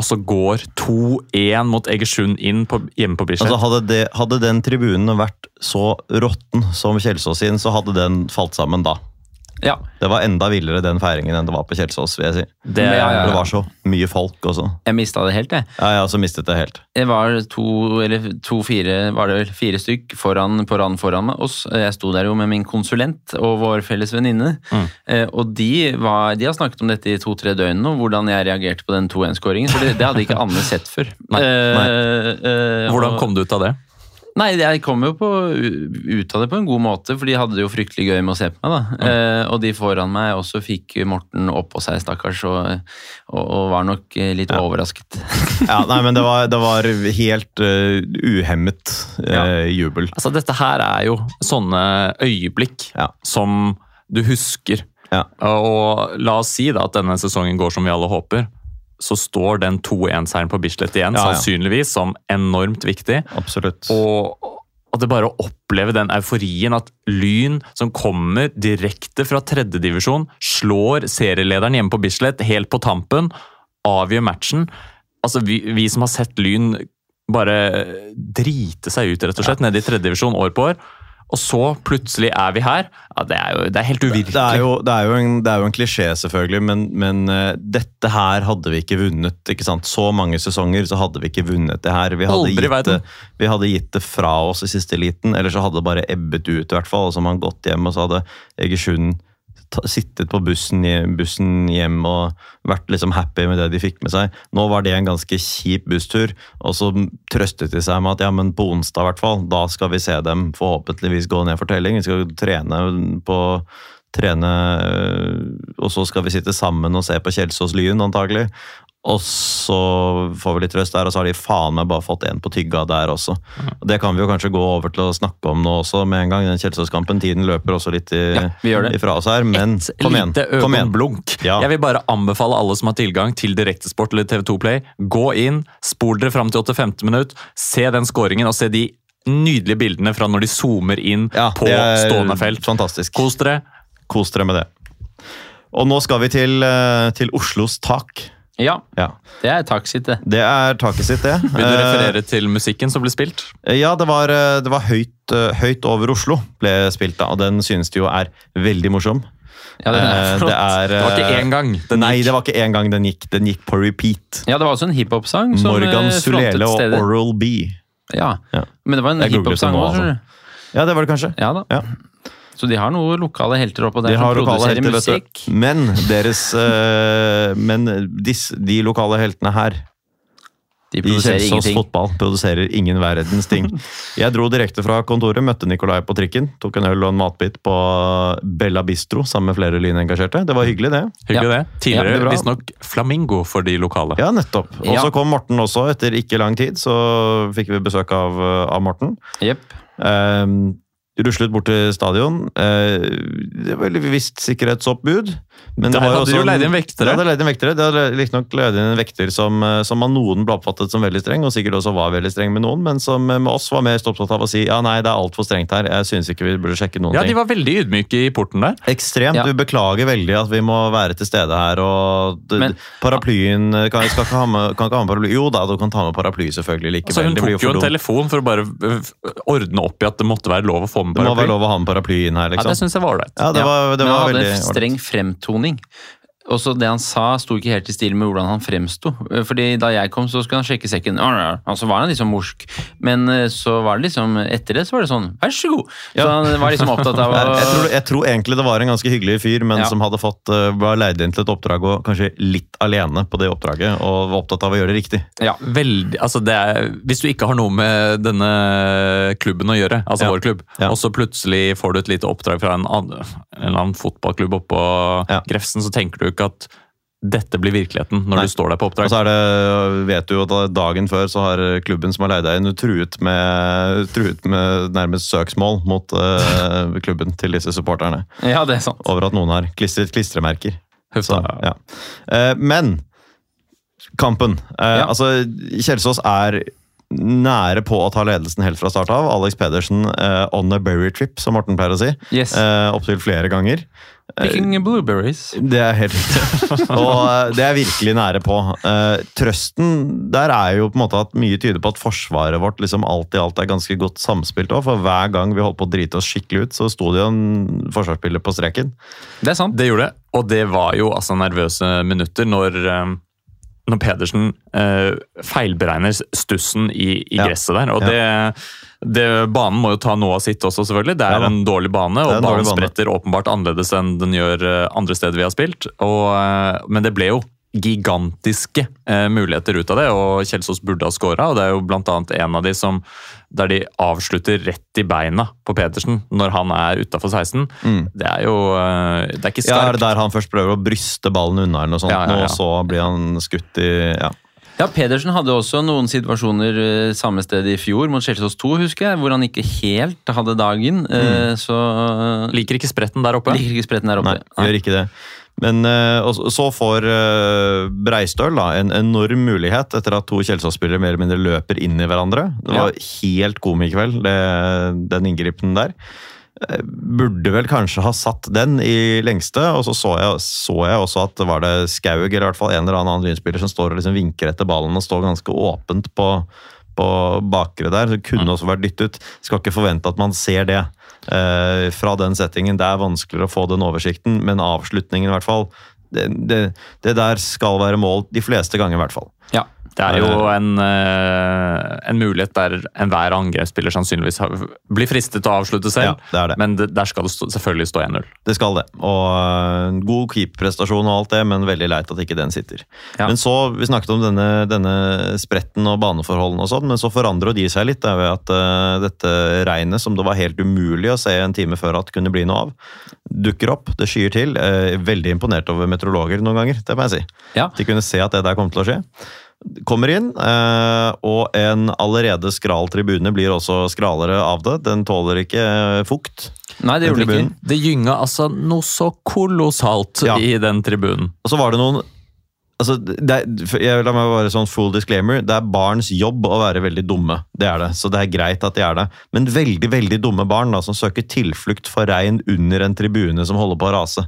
og så går 2-1 mot Egersund inn på, hjemme på Bislett. Altså, hadde, hadde den tribunen vært så råtten som Kjelsås sin, så hadde den falt sammen da. Ja. Det var enda villere den feiringen enn det var på Kjelsås, vil jeg si. det, Ja, ja, ja. Det var så mye folk også. Jeg mista det helt, jeg. Ja, jeg også mistet det helt. Det var to, eller to-fire, var det vel fire stykk foran, på rad foran oss. Jeg sto der jo med min konsulent og vår felles venninne. Mm. Eh, og de, var, de har snakket om dette i to-tre døgn nå, hvordan jeg reagerte på den 2-1-skåringen. For det, det hadde ikke Anne sett før. Nei, Eh, eh, Hvordan kom du ut av det? Nei, jeg kom jo på, ut av det på en god måte, for de hadde det jo fryktelig gøy med å se på meg. da. Eh, og de foran meg også fikk Morten oppå seg, stakkars, og, og, og var nok litt litt overrasket. Ja, nei, men det var, det var helt uh, uhemmet eh, jubel. Altså, dette her er jo sånne øyeblikk Ja. som du husker. Ja. Og la oss si da at denne sesongen går som vi alle håper. Så står den 2-1-seieren på Bislett igjen, Ja, ja. sannsynligvis som enormt viktig. Absolutt. Og at det bare å oppleve den euforien at Lyn, som kommer direkte fra tredjedivisjon, slår serielederen hjemme på Bislett helt på tampen, avgjør matchen. Altså, vi, vi som har sett Lyn bare drite seg ut, rett og slett, nede i tredjedivisjon år på år. Og så plutselig er vi her. Ja, det er jo det er helt uvirkelig. Det er jo, det er jo, en, det er jo en klisjé, selvfølgelig, men, men uh, dette her hadde vi ikke vunnet. ikke sant? Så mange sesonger så hadde vi ikke vunnet det her. Vi hadde, gitt det, vi hadde gitt det fra oss i siste liten, eller så hadde det bare ebbet ut, i hvert fall. Og så hadde man gått hjem, og så hadde Egersund sittet på bussen, hjem- bussen hjem og vært liksom happy med det de fikk med seg. Nå var det en ganske kjip busstur, og så trøstet de seg med at ja, men på onsdag hvert fall, da skal vi se dem forhåpentligvis gå ned for telling. Vi skal trene på trene, øh, og så skal vi sitte sammen og se på Kjelsås Lyn, antagelig. Og så får vi litt trøst der, og så har de faen meg bare fått en på tygga der også. Og Det kan vi jo kanskje gå over til å snakke om nå også med en gang, den Kjelsås-kampen. Tiden løper også litt i, Ja, ifra oss her, men Et kom igjen. lite Kom igjen. Ja. Jeg vil bare anbefale alle som har tilgang til Direktesport eller TV2 Play, gå inn, spol dere fram til 85. minutt, se den scoringen og se de nydelige bildene fra når de zoomer inn Ja, på stående felt. Fantastisk. Kos dere. Kos dere med det. Og nå skal vi til, eh, til Oslos tak. Ja, Ja, det er taket sitt, det. Det er taket sitt, det. Vil du Eh, referere til musikken som ble spilt? Ja, det var, eh, det var høyt, eh, høyt over Oslo ble spilt da, og den synes de jo er veldig morsom. Ja, det, er Eh, det er Det var ikke eh, én gang. Den Nei, gikk. det var ikke én gang den gikk. Den gikk på repeat. Ja, det var også en hiphop-sang som Morgan eh, Sulele og stedet. Oral B. Ja. Ja. Men det var en hiphop-sang også òg, altså. du. Ja, det var det kanskje. Ja da. Ja. Så de har noen lokale helter oppå der De som produserer helter, musikk. Men deres uh, Men disse, de lokale heltene her De i produserer Kjelsås ingenting. fotball produserer ingen verdens ting. Jeg dro direkte fra kontoret, møtte Nikolai på trikken, tok en øl og en matbit på Bella Bistro sammen med flere lynengasjerte. Det var hyggelig, det. Hyggelig Ja. det. Tidligere ja, visstnok Flamingo for de lokale. Ja, nettopp. Og Ja. så kom Morten også, etter ikke lang tid. Så fikk vi besøk av, av Morten. Yep. Um, ruslet bort til stadion. Eh, det var veldig visst sikkerhetsoppbud. Men Der det var hadde de også jo en- leid inn vektere. Ja, de hadde leid inn vektere. De hadde riktignok leid inn en vekter som, eh, som av noen ble oppfattet som veldig streng, og sikkert også var veldig streng med noen, men som eh, med oss var mest opptatt av å si ja, nei, det er altfor strengt her. Jeg syns ikke vi burde sjekke noen Ja, de var veldig ydmyke i porten der. Ekstremt. Ja. Vi beklager veldig at vi må være til stede her. og Men- Paraplyen eh, kan, skal ikke ha med, kan ikke ha med paraply. Jo da, du kan ta med paraply selvfølgelig Altså, likevel. hun Det blir tok jo for en telefon for å bare ordne opp i at det måtte være lov å få med Det må være lov å ha med paraply inn her, Ja, liksom. det syns jeg var ålreit. Ja, det var, det var det var veldig fremtoning. Også det han sa, sto ikke helt i stil med hvordan han fremsto. Fordi Da jeg kom, så skulle han sjekke sekken. Og så var han liksom morsk. Men eh, så var det liksom etter det så var det sånn Vær så god! Så han var liksom opptatt av å jeg, tror, jeg tror egentlig det var en ganske hyggelig fyr, men Ja. som hadde fått, eh, var leid inn til et oppdrag og kanskje litt alene på det oppdraget, og var opptatt av å gjøre det riktig. Ja. Veldig, altså det er, hvis du ikke har noe med denne klubben å gjøre, altså Ja. vår klubb, Ja. og så plutselig får du et lite oppdrag fra en, annen, en eller annen fotballklubb oppå Ja. Grefsen, så tenker du ikke at dette blir virkeligheten når Nei. du står der på Og oppdrag. så er det, vet du jo at dagen før så har klubben som har leid deg inn, truet med, truet med nærmest søksmål mot uh, klubben til disse supporterne. ja, det er sant. Over at noen har klistret klistremerker. Så, ja. uh, men kampen. uh, Ja. Altså, Kjelsås er nære på å ta ledelsen helt fra start av. Alex Pedersen uh, on a berry trip, som Morten pleier å si. Yes. Uh, Opptil flere ganger. Picking blueberries. Det er helt riktig. Og eh, det er virkelig nære på. Eh, trøsten der er jo på en måte at mye tyder på at forsvaret vårt liksom alt i alt er ganske godt samspilt òg. For hver gang vi holdt på å drite oss skikkelig ut, så sto det jo en forsvarsspiller på streken. Det er sant. Det gjorde det, og det var jo altså nervøse minutter når, eh, når Pedersen eh, feilberegner stussen i, i Ja. gresset der. Og det, det, banen må jo ta noe av sitt også, selvfølgelig. Det er Ja en dårlig bane, og en banen bane. spretter åpenbart annerledes enn den gjør eh, andre steder vi har spilt. Og, eh, men det ble jo gigantiske eh, muligheter ut av det, og Kjelsås burde ha skåra. Det er jo annet en av de som der de avslutter rett i beina på Pedersen når han er utafor 16. Det er jo eh, Det er ikke Ja, er det der han først prøver å bryste ballen unna, eller noe sånt, Ja, ja, ja. og så blir han skutt i ja. Ja, Pedersen hadde også noen situasjoner eh, samme sted i fjor, mot Kjelsås 2, husker jeg, hvor han ikke helt hadde dagen. Mm. Så Liker ikke spretten der oppe. liker ikke spretten der Nei, gjør ikke det. Men eh, så- får eh, Breistøl da, en enorm mulighet etter at to Kjelsås-spillere mer eller mindre løper inn i hverandre. Det var helt komikveld, det, den inngripen der. Eh, Burde vel kanskje ha satt den i lengste, og så så jeg, så jeg også at var det Skaug, eller i hvert fall en eller annen lynspiller, som står og liksom vinker etter ballen og står ganske åpent på, på bakre der. Det kunne også vært dyttet. Skal ikke forvente at man ser det eh, fra den settingen. Det er vanskeligere å få den oversikten, men avslutningen i hvert fall. Det, det, det der skal være mål de fleste ganger, i hvert fall. Det er jo en, eh, en mulighet der enhver angrepsspiller sannsynligvis blir fristet til å avslutte selv. Ja, det det. Men det, der skal det stå, selvfølgelig stå 1-0. Det skal det. Og en god keeperprestasjon og alt det, men veldig leit at ikke den sitter. Ja. Men så, Vi snakket om denne, denne spretten og baneforholdene og sånn, men så forandrer de seg litt. Ved at uh, dette regnet, som det var helt umulig å se en time før at kunne bli noe av, dukker opp. Det skyer til. Uh, veldig imponert over meteorologer noen ganger, det må jeg si. Ja. De kunne se at det der kom til å skje. Kommer inn, eh, og en allerede skral tribune blir også skralere av det. Den tåler ikke eh, fukt. Nei, det gjorde det ikke. Det gynga altså noe så kolossalt Ja. i den tribunen. Og så var det noen altså, det er, jeg, La meg bare sånn full disclaimer. Det er barns jobb å være veldig dumme. Det er det, så det er greit at de er det. Men veldig veldig dumme barn da, som søker tilflukt for regn under en tribune som holder på å rase.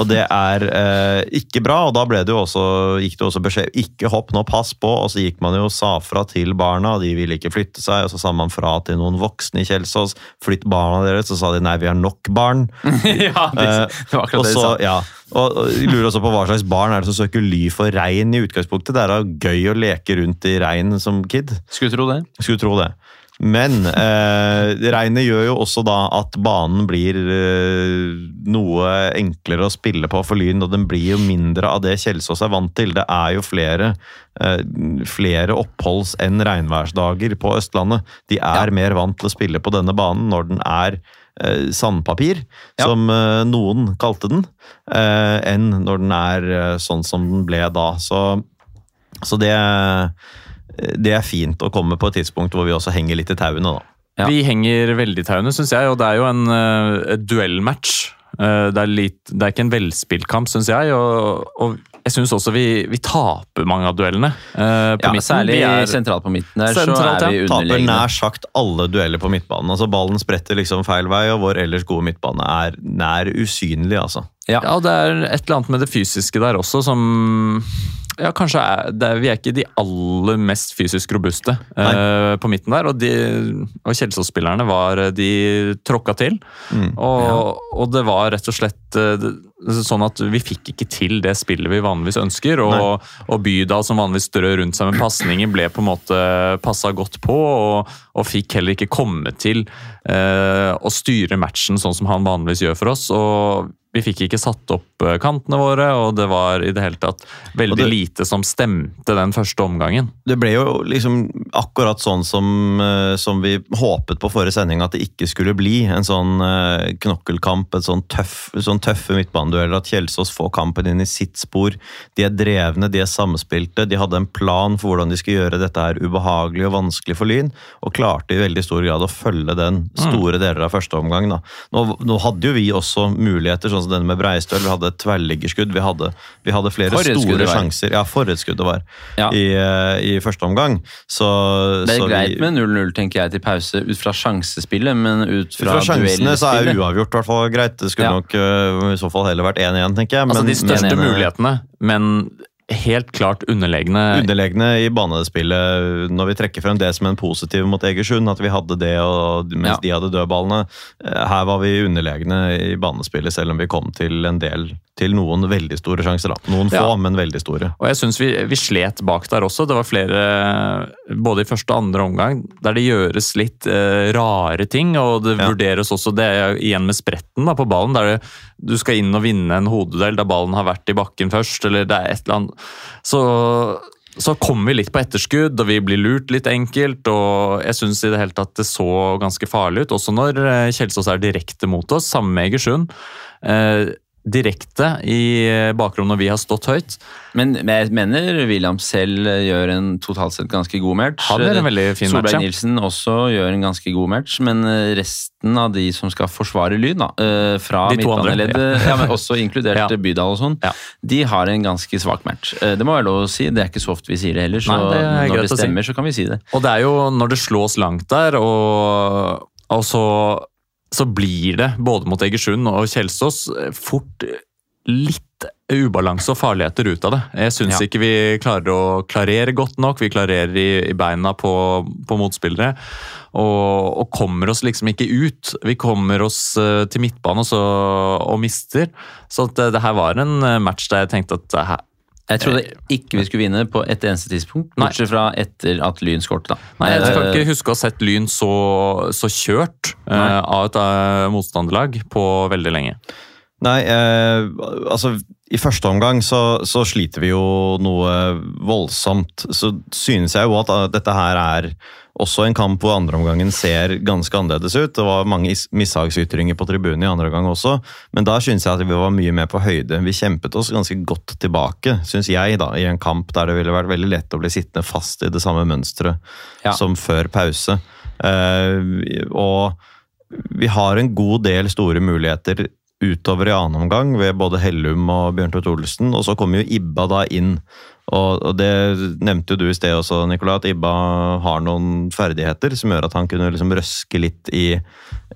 Og det er eh, ikke bra, og da det også, gikk det også beskjed ikke hopp nå, pass på. Og så gikk man jo sa fra til barna, og de ville ikke flytte seg. Og så sa man fra til noen voksne i Kjelsås. Flytt barna deres. Så sa de nei, vi har nok barn. ja, det, det var akkurat det de så, sa. ja, og og jeg lurer også på hva slags barn er det som søker ly for regn i utgangspunktet. Det er da gøy å leke rundt i regn som kid. Skulle tro det. Skulle tro det. Men eh, regnet gjør jo også da at banen blir eh, noe enklere å spille på for Lyn, og den blir jo mindre av det Kjelsås er vant til. Det er jo flere, eh, flere oppholds- enn regnværsdager på Østlandet. De er mer vant til å spille på denne banen når den er sandpapir, Ja. som eh, noen kalte den, eh, enn når den er eh, sånn som den ble da. Så, så det det er fint å komme på et tidspunkt hvor vi også henger litt i tauene, da. Ja. Vi henger veldig i tauene, syns jeg, og det er jo en duellmatch. Eh, det, er litt, det er ikke en velspilt kamp, syns jeg. Og, og jeg syns også vi, vi taper mange av duellene. Uh, på Ja, midten. særlig Vi er- sentralt på midten der, Sentralt, så er vi ja. Taper nær sagt alle dueller på midtbanen. altså Ballen spretter liksom feil vei, og vår ellers gode midtbane er nær usynlig, altså. Ja. Ja, og det er et eller annet med det fysiske der også som ja, kanskje er, det Vi er ikke de aller mest fysisk robuste uh, på midten der. Og, de, og Kjelsås-spillerne var De tråkka til. Mm. Og, og det var rett og slett uh, sånn at vi fikk ikke til det spillet vi vanligvis ønsker. Og, og Bydal, som vanligvis strør rundt seg med pasninger, ble på en måte passa godt på. Og, og fikk heller ikke komme til uh, å styre matchen sånn som han vanligvis gjør for oss. og vi fikk ikke satt opp eh, kantene våre, og det var i det hele tatt veldig det- lite som stemte den første omgangen. Det ble jo liksom akkurat sånn som, eh, som vi håpet på forrige sending at det ikke skulle bli. En sånn eh, knokkelkamp, en sånn, tøff, sånn tøffe midtbanedueller. At Kjelsås får kampen inn i sitt spor. De er drevne, de er samspilte. De hadde en plan for hvordan de skulle gjøre dette her ubehagelig og vanskelig for Lyn, og klarte i veldig stor grad å følge den store deler av første omgang. Da. Nå, nå hadde jo vi også muligheter, sånn som denne med Breistøl. Vi hadde et tverrliggerskudd. Vi hadde, vi hadde flere store sjanser. Ja, for det var Ja. i, eh, i første omgang. Så, Det er så greit vi, med 0-0 tenker jeg til pause ut fra sjansespillet, men ut ut fra, fra sjansene så er uavgjort i hvert fall greit. Det skulle Ja. nok øh, i så fall heller vært 1-1, tenker jeg. Altså De største men, mulighetene, men helt klart underlegne. Underlegne i banespillet når vi trekker frem det som en positiv mot Egersund, at vi hadde det mens Ja. de hadde dødballene. Eh, Her var vi underlegne i banespillet, selv om vi kom til en del til noen veldig store sjanser. da. Noen få, Ja. men veldig store. Og jeg syns vi, vi slet bak der også. Det var flere, både i første og andre omgang, der det gjøres litt eh, rare ting. Og det Ja. vurderes også, det igjen med spretten da, på ballen, der det, du skal inn og vinne en hodeduell der ballen har vært i bakken først, eller det er et eller annet. Så, så kom vi litt på etterskudd, og vi blir lurt litt enkelt. Og jeg syns i det hele tatt det så ganske farlig ut, også når eh, Kjelsås er direkte mot oss, sammen med Egersund. Eh, direkte i bakrommet når vi har stått høyt. Men, jeg mener William selv gjør en totalt sett ganske god match. Han gjør en veldig fin match, ja. Solberg Nilsen også gjør en ganske god match, men eh, resten av de som skal forsvare Lyn, da, eh, fra midtbaneleddet, ja. men også inkludert Ja. Bydal og sånn, Ja. de har en ganske svak match. Eh, Det må være lov å si, det er ikke så ofte vi sier det heller, så Nei, det når det stemmer, si. så kan vi si det. Og det er jo når det slås langt der, og, og så, så blir det, både mot Egersund og Kjelsås, fort litt ubalanse og farligheter ut av det. Jeg syns Ja. ikke vi klarer å klarere godt nok. Vi klarerer i, i beina på, på motspillere. Og, og kommer oss liksom ikke ut. Vi kommer oss eh, til midtbane og, så, og mister. Så det, det her var en eh, match der jeg tenkte at her, Jeg trodde ikke vi skulle vinne på et eneste tidspunkt, bortsett fra etter at Lyn skåret. Nei, jeg kan Eh, ikke huske å ha sett Lyn så, så kjørt uh, av et uh, motstanderlag på veldig lenge. Nei, eh, altså i første omgang så, så sliter vi jo noe voldsomt. Så synes jeg jo at eh, dette her er også en kamp hvor andreomgangen ser ganske annerledes ut. Det var mange is- mishagsytringer på tribunen i andre omgang også, men da synes jeg at vi var mye mer på høyde. Vi kjempet oss ganske godt tilbake, synes jeg, da, i en kamp der det ville vært veldig lett å bli sittende fast i det samme mønsteret Ja. som før pause. Uh, og vi har en god del store muligheter utover i annen omgang ved både Hellum og Bjørn Tvedt Olsen, og så kommer jo Ibba da inn. Og, og det nevnte jo du i sted også, Nicolai, at Ibba har noen ferdigheter som gjør at han kunne liksom røske litt i,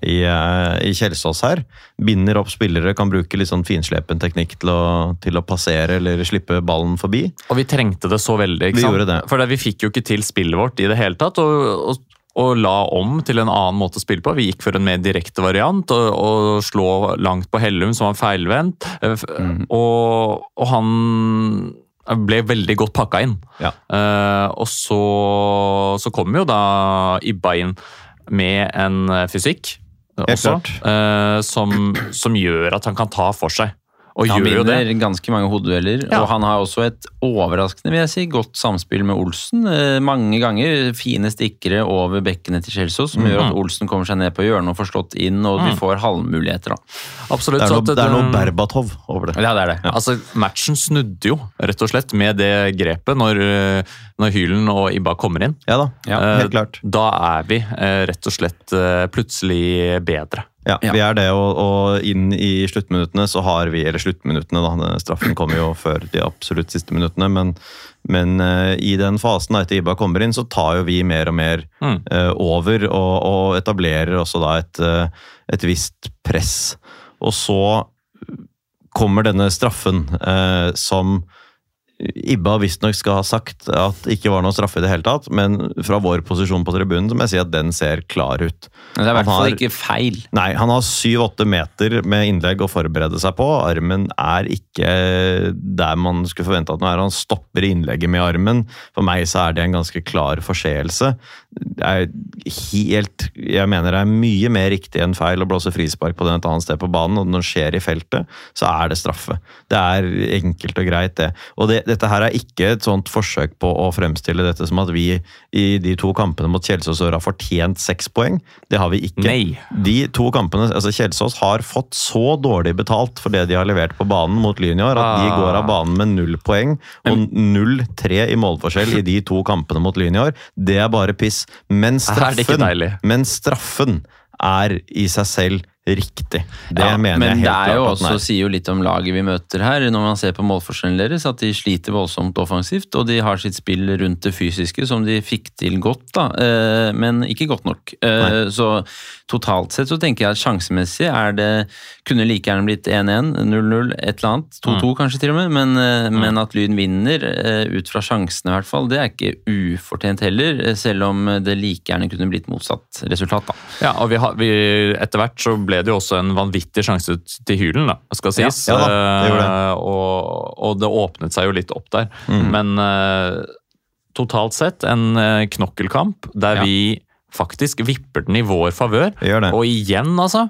i, eh, i Kjelsås her. Binder opp spillere, kan bruke litt sånn finslepen teknikk til å, til å passere eller slippe ballen forbi. Og vi trengte det så veldig. ikke Vi sant? gjorde det. For vi fikk jo ikke til spillet vårt i det hele tatt. og, og og la om til en annen måte å spille på. Vi gikk for en mer direkte variant og, og slå langt på Hellum, som var feilvendt. Mm. Og, og han ble veldig godt pakka inn. Ja. Uh, og så, så kom jo da Ibba inn med en fysikk også, eh, som, som gjør at han kan ta for seg. Og Han gjør jo det. ganske mange hodedueller, Ja. og han har også et overraskende vil jeg si, godt samspill med Olsen. Eh, mange ganger fine stikkere over bekkene til Kjelsås, som gjør at Olsen kommer seg ned på hjørnet og får slått inn, og vi får halvmuligheter. da. Absolutt. Det er så noe, at det er noe Berbatov over det. Ja, det er det. Altså, Matchen snudde jo, rett og slett, med det grepet når, eh, når Hylen og Ibba kommer inn. Ja da, Ja, Eh, helt klart. Da er vi rett og slett plutselig bedre. Ja, vi er det, og, og inn i sluttminuttene så har vi Eller sluttminuttene, da. Straffen kommer jo før de absolutt siste minuttene. Men, men uh, i den fasen etter Iba kommer inn, så tar jo vi mer og mer Mm. uh, over. Og, og etablerer også da et, uh, et visst press. Og så kommer denne straffen som Ibba visstnok skal ha sagt at det ikke var noe straffe i det hele tatt, men fra vår posisjon på tribunen så må jeg si at den ser klar ut. Men det er i hvert fall ikke feil. Nei, han har syv-åtte meter med innlegg å forberede seg på. Armen er ikke der man skulle forvente at den er. Han stopper innlegget med armen. For meg så er det en ganske klar forseelse. Det er helt Jeg mener det er mye mer riktig enn feil å blåse frispark på den et annet sted på banen, og når det skjer i feltet, så er det straffe. Det er enkelt og greit, det. Og det, dette her er ikke et sånt forsøk på å fremstille dette som at vi i de to kampene mot Kjelsås har fortjent seks poeng. Det har vi ikke. Nei. De to kampene, altså Kjelsås har fått så dårlig betalt for det de har levert på banen mot Lyn at de Ah. går av banen med null poeng og 0-3 i målforskjell i de to kampene mot Lyn. Det er bare piss. Men straffen, men straffen er i seg selv riktig. Det Ja, mener men jeg helt klart. Men det er jo også, er. sier jo litt om laget vi møter her, når man ser på målforskjellen deres, at de sliter voldsomt offensivt, og de har sitt spill rundt det fysiske som de fikk til godt, da, eh, men ikke godt nok. Nei. Så totalt sett så tenker jeg at sjansemessig er det kunne like gjerne blitt 1-1, 0-0, et eller annet, 2-2 kanskje til og med, men, mm. men at Lyn vinner eh, ut fra sjansene i hvert fall, det er ikke ufortjent heller, eh, selv om det like gjerne kunne blitt motsatt resultat, da. Ja, og vi har, vi, Etter hvert så ble det jo også en vanvittig sjanse til Hylen, da, skal sies. Ja, ja da, det det. Eh, og, og det åpnet seg jo litt opp der. Mm. Men eh, totalt sett en eh, knokkelkamp der Ja. vi faktisk vipper den i vår favør. Og igjen, altså.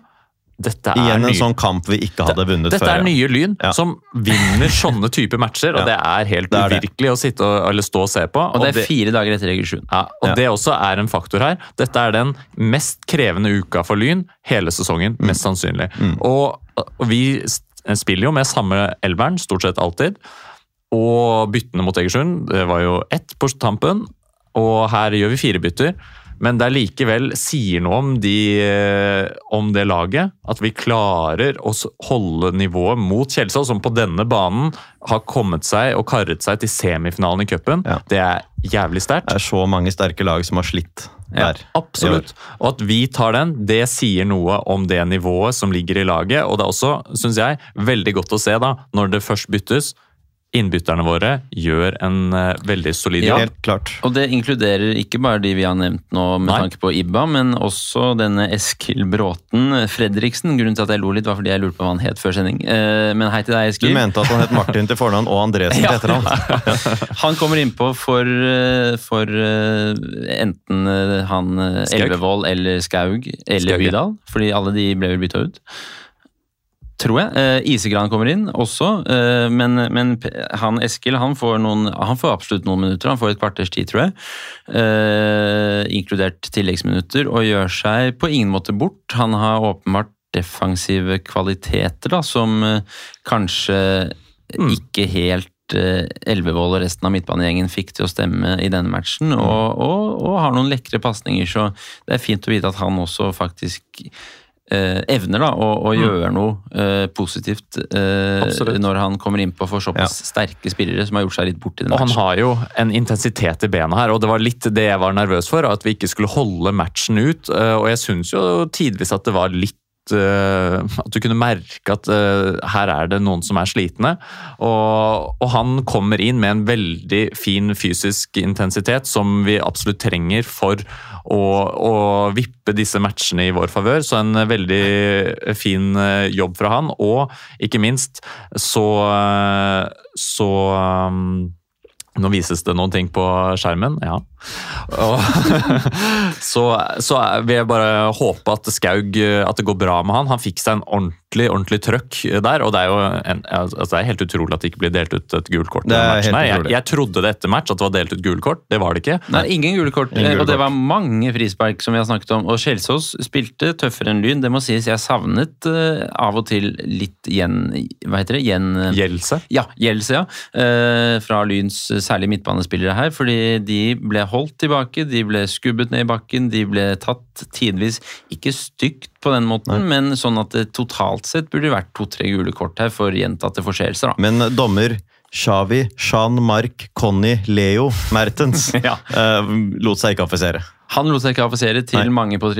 Dette er Igjen en ny... sånn kamp vi ikke hadde vunnet Dette før. er nye Lyn, Ja. som vinner sånne type matcher. Og Ja. det er helt Det er det. uvirkelig å sitte og, eller stå og se på. Og det er fire dager etter Egersund. Ja, og Ja. Det også er en faktor her. Dette er den mest krevende uka for Lyn hele sesongen, mest sannsynlig. Og, og vi spiller jo med samme elveren, stort sett alltid. Og byttene mot Egersund det var jo ett på tampen, og her gjør vi fire bytter. Men det er likevel sier noe om, de, eh, om det laget. At vi klarer å holde nivået mot Kjelsås, som på denne banen har kommet seg og karret seg til semifinalen i cupen. Ja. Det er jævlig sterkt. Det er så mange sterke lag som har slitt der. Ja, absolutt. Og at vi tar den, det sier noe om det nivået som ligger i laget. Og det er også, syns jeg, veldig godt å se da, når det først byttes. Innbytterne våre gjør en eh, veldig solid Ja. Helt klart. Og det inkluderer ikke bare de vi har nevnt nå med Nei. tanke på Ibba, men også denne Eskil Bråten Fredriksen. Grunnen til at jeg lo litt, var fordi jeg lurte på hva han het før sending. Eh, Men hei til deg, Du mente at han het Martin til fornavn og Andresen til Ja. etternavn. Han kommer innpå for, eh, for enten han. Elvevold eller Skaug eller Skaug. Bydal, fordi alle de ble vel bytta ut. Tror jeg. Eh, Isegran kommer inn også, eh, men, men han Eskil han får, noen, han får absolutt noen minutter. Han får et kvarters tid, tror jeg. Eh, inkludert tilleggsminutter, og gjør seg på ingen måte bort. Han har åpenbart defensive kvaliteter da, som eh, kanskje ikke helt eh, Elvevold og resten av midtbanegjengen fikk til å stemme i denne matchen, og, og, og har noen lekre pasninger, så det er fint å vite at han også faktisk eh, evner da, å, å Mm. gjøre noe eh, positivt eh, når han kommer innpå for såpass sterke spillere som har gjort seg litt bort i den Og han har jo en intensitet i bena her, og det var litt det jeg var nervøs for. At vi ikke skulle holde matchen ut. eh, Og jeg syns jo tidvis at det var litt At du kunne merke at eh, her er det noen som er slitne. Og, og han kommer inn med en veldig fin fysisk intensitet som vi absolutt trenger for å, å vippe disse matchene i vår favør. Så en veldig fin eh, jobb fra han. Og ikke minst så, eh, så um, nå vises det noen ting på skjermen, ja. Og, så, så vil jeg bare håpe at Skaug At det går bra med han. Han fikk seg en ordentlig ordentlig trøkk der. Og det er jo en, altså det er helt utrolig at det ikke blir delt ut et gult kort. Jeg, jeg trodde det etter match at det var delt ut gule kort. Det var det ikke. Nei, ingen gule kort. Ingen eh, og det var mange frispark som vi har snakket om. Og Kjelsås spilte tøffere enn Lyn. Det må sies, jeg savnet uh, av og til litt gjen... Hva heter det? Gjen... Gjelse. Ja, Gjelse, ja. Uh, fra Lyns eh, særlig midtbanespillere her. Fordi de ble holdt tilbake, de ble skubbet ned i bakken, de ble tatt tidvis ikke stygt på den måten, men sånn at det totalt sett burde vært to-tre gule kort her for gjentatte forseelser. Men dommer Xavi, Jean Marc, Conny, Leo Mertens Ja. uh, lot seg ikke affisere. Han lot seg ikke affisere til mange, på,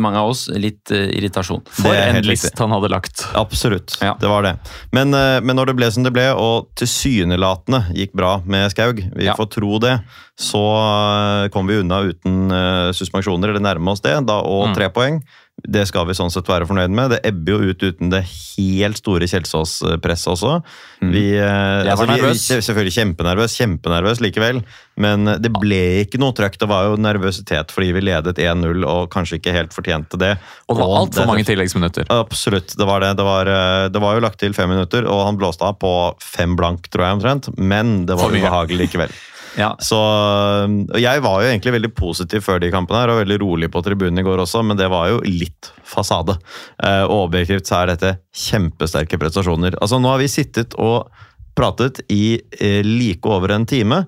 mange av oss litt uh, irritasjon. Det For en list han hadde lagt. Absolutt, Ja. det var det. Men, uh, men når det ble som det ble, og tilsynelatende gikk bra med Skaug, vi Ja. får tro det, så kom vi unna uten suspensjoner, eller nærme oss det, da, og Mm. tre poeng. Det skal vi sånn sett være fornøyd med. Det ebber jo ut uten det helt store Kjelsås-presset også. Vi, eh, altså, var nervøs. vi- Selvfølgelig kjempenervøs, kjempenervøs likevel. Men det ble ikke noe trøkk. Det var jo nervøsitet fordi vi ledet 1-0 og kanskje ikke helt fortjente det. Og det var altfor mange tilleggsminutter. Absolutt, det var det. Det var, eh, det var jo lagt til fem minutter, og han blåste av på fem blank, tror jeg omtrent. Men det var ubehagelig likevel. Ja, Så Jeg var jo egentlig veldig positiv før de kampene her, og veldig rolig på tribunen i går også, men det var jo litt fasade. Eh, og objektivt så er dette kjempesterke prestasjoner. Altså Nå har vi sittet og pratet i eh, like over en time.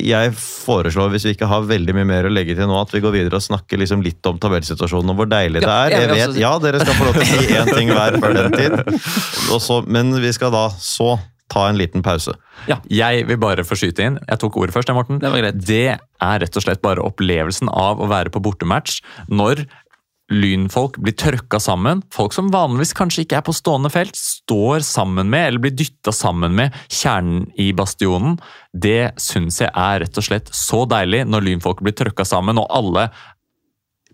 Jeg foreslår, hvis vi ikke har veldig mye mer å legge til nå, at vi går videre og snakker liksom litt om tabellsituasjonen og hvor deilig det er. Jeg vet, ja, dere skal få lov til å si én ting hver før den tid. Også, men vi skal da så ta en liten pause. Ja. Jeg vil bare få skyte inn. Jeg tok ordet først. Morten. Det var greit. Det er rett og slett bare opplevelsen av å være på bortematch når lynfolk blir trøkka sammen. Folk som vanligvis kanskje ikke er på stående felt, står sammen med, eller blir dytta sammen med, kjernen i bastionen. Det syns jeg er rett og slett så deilig når lynfolk blir trøkka sammen, og alle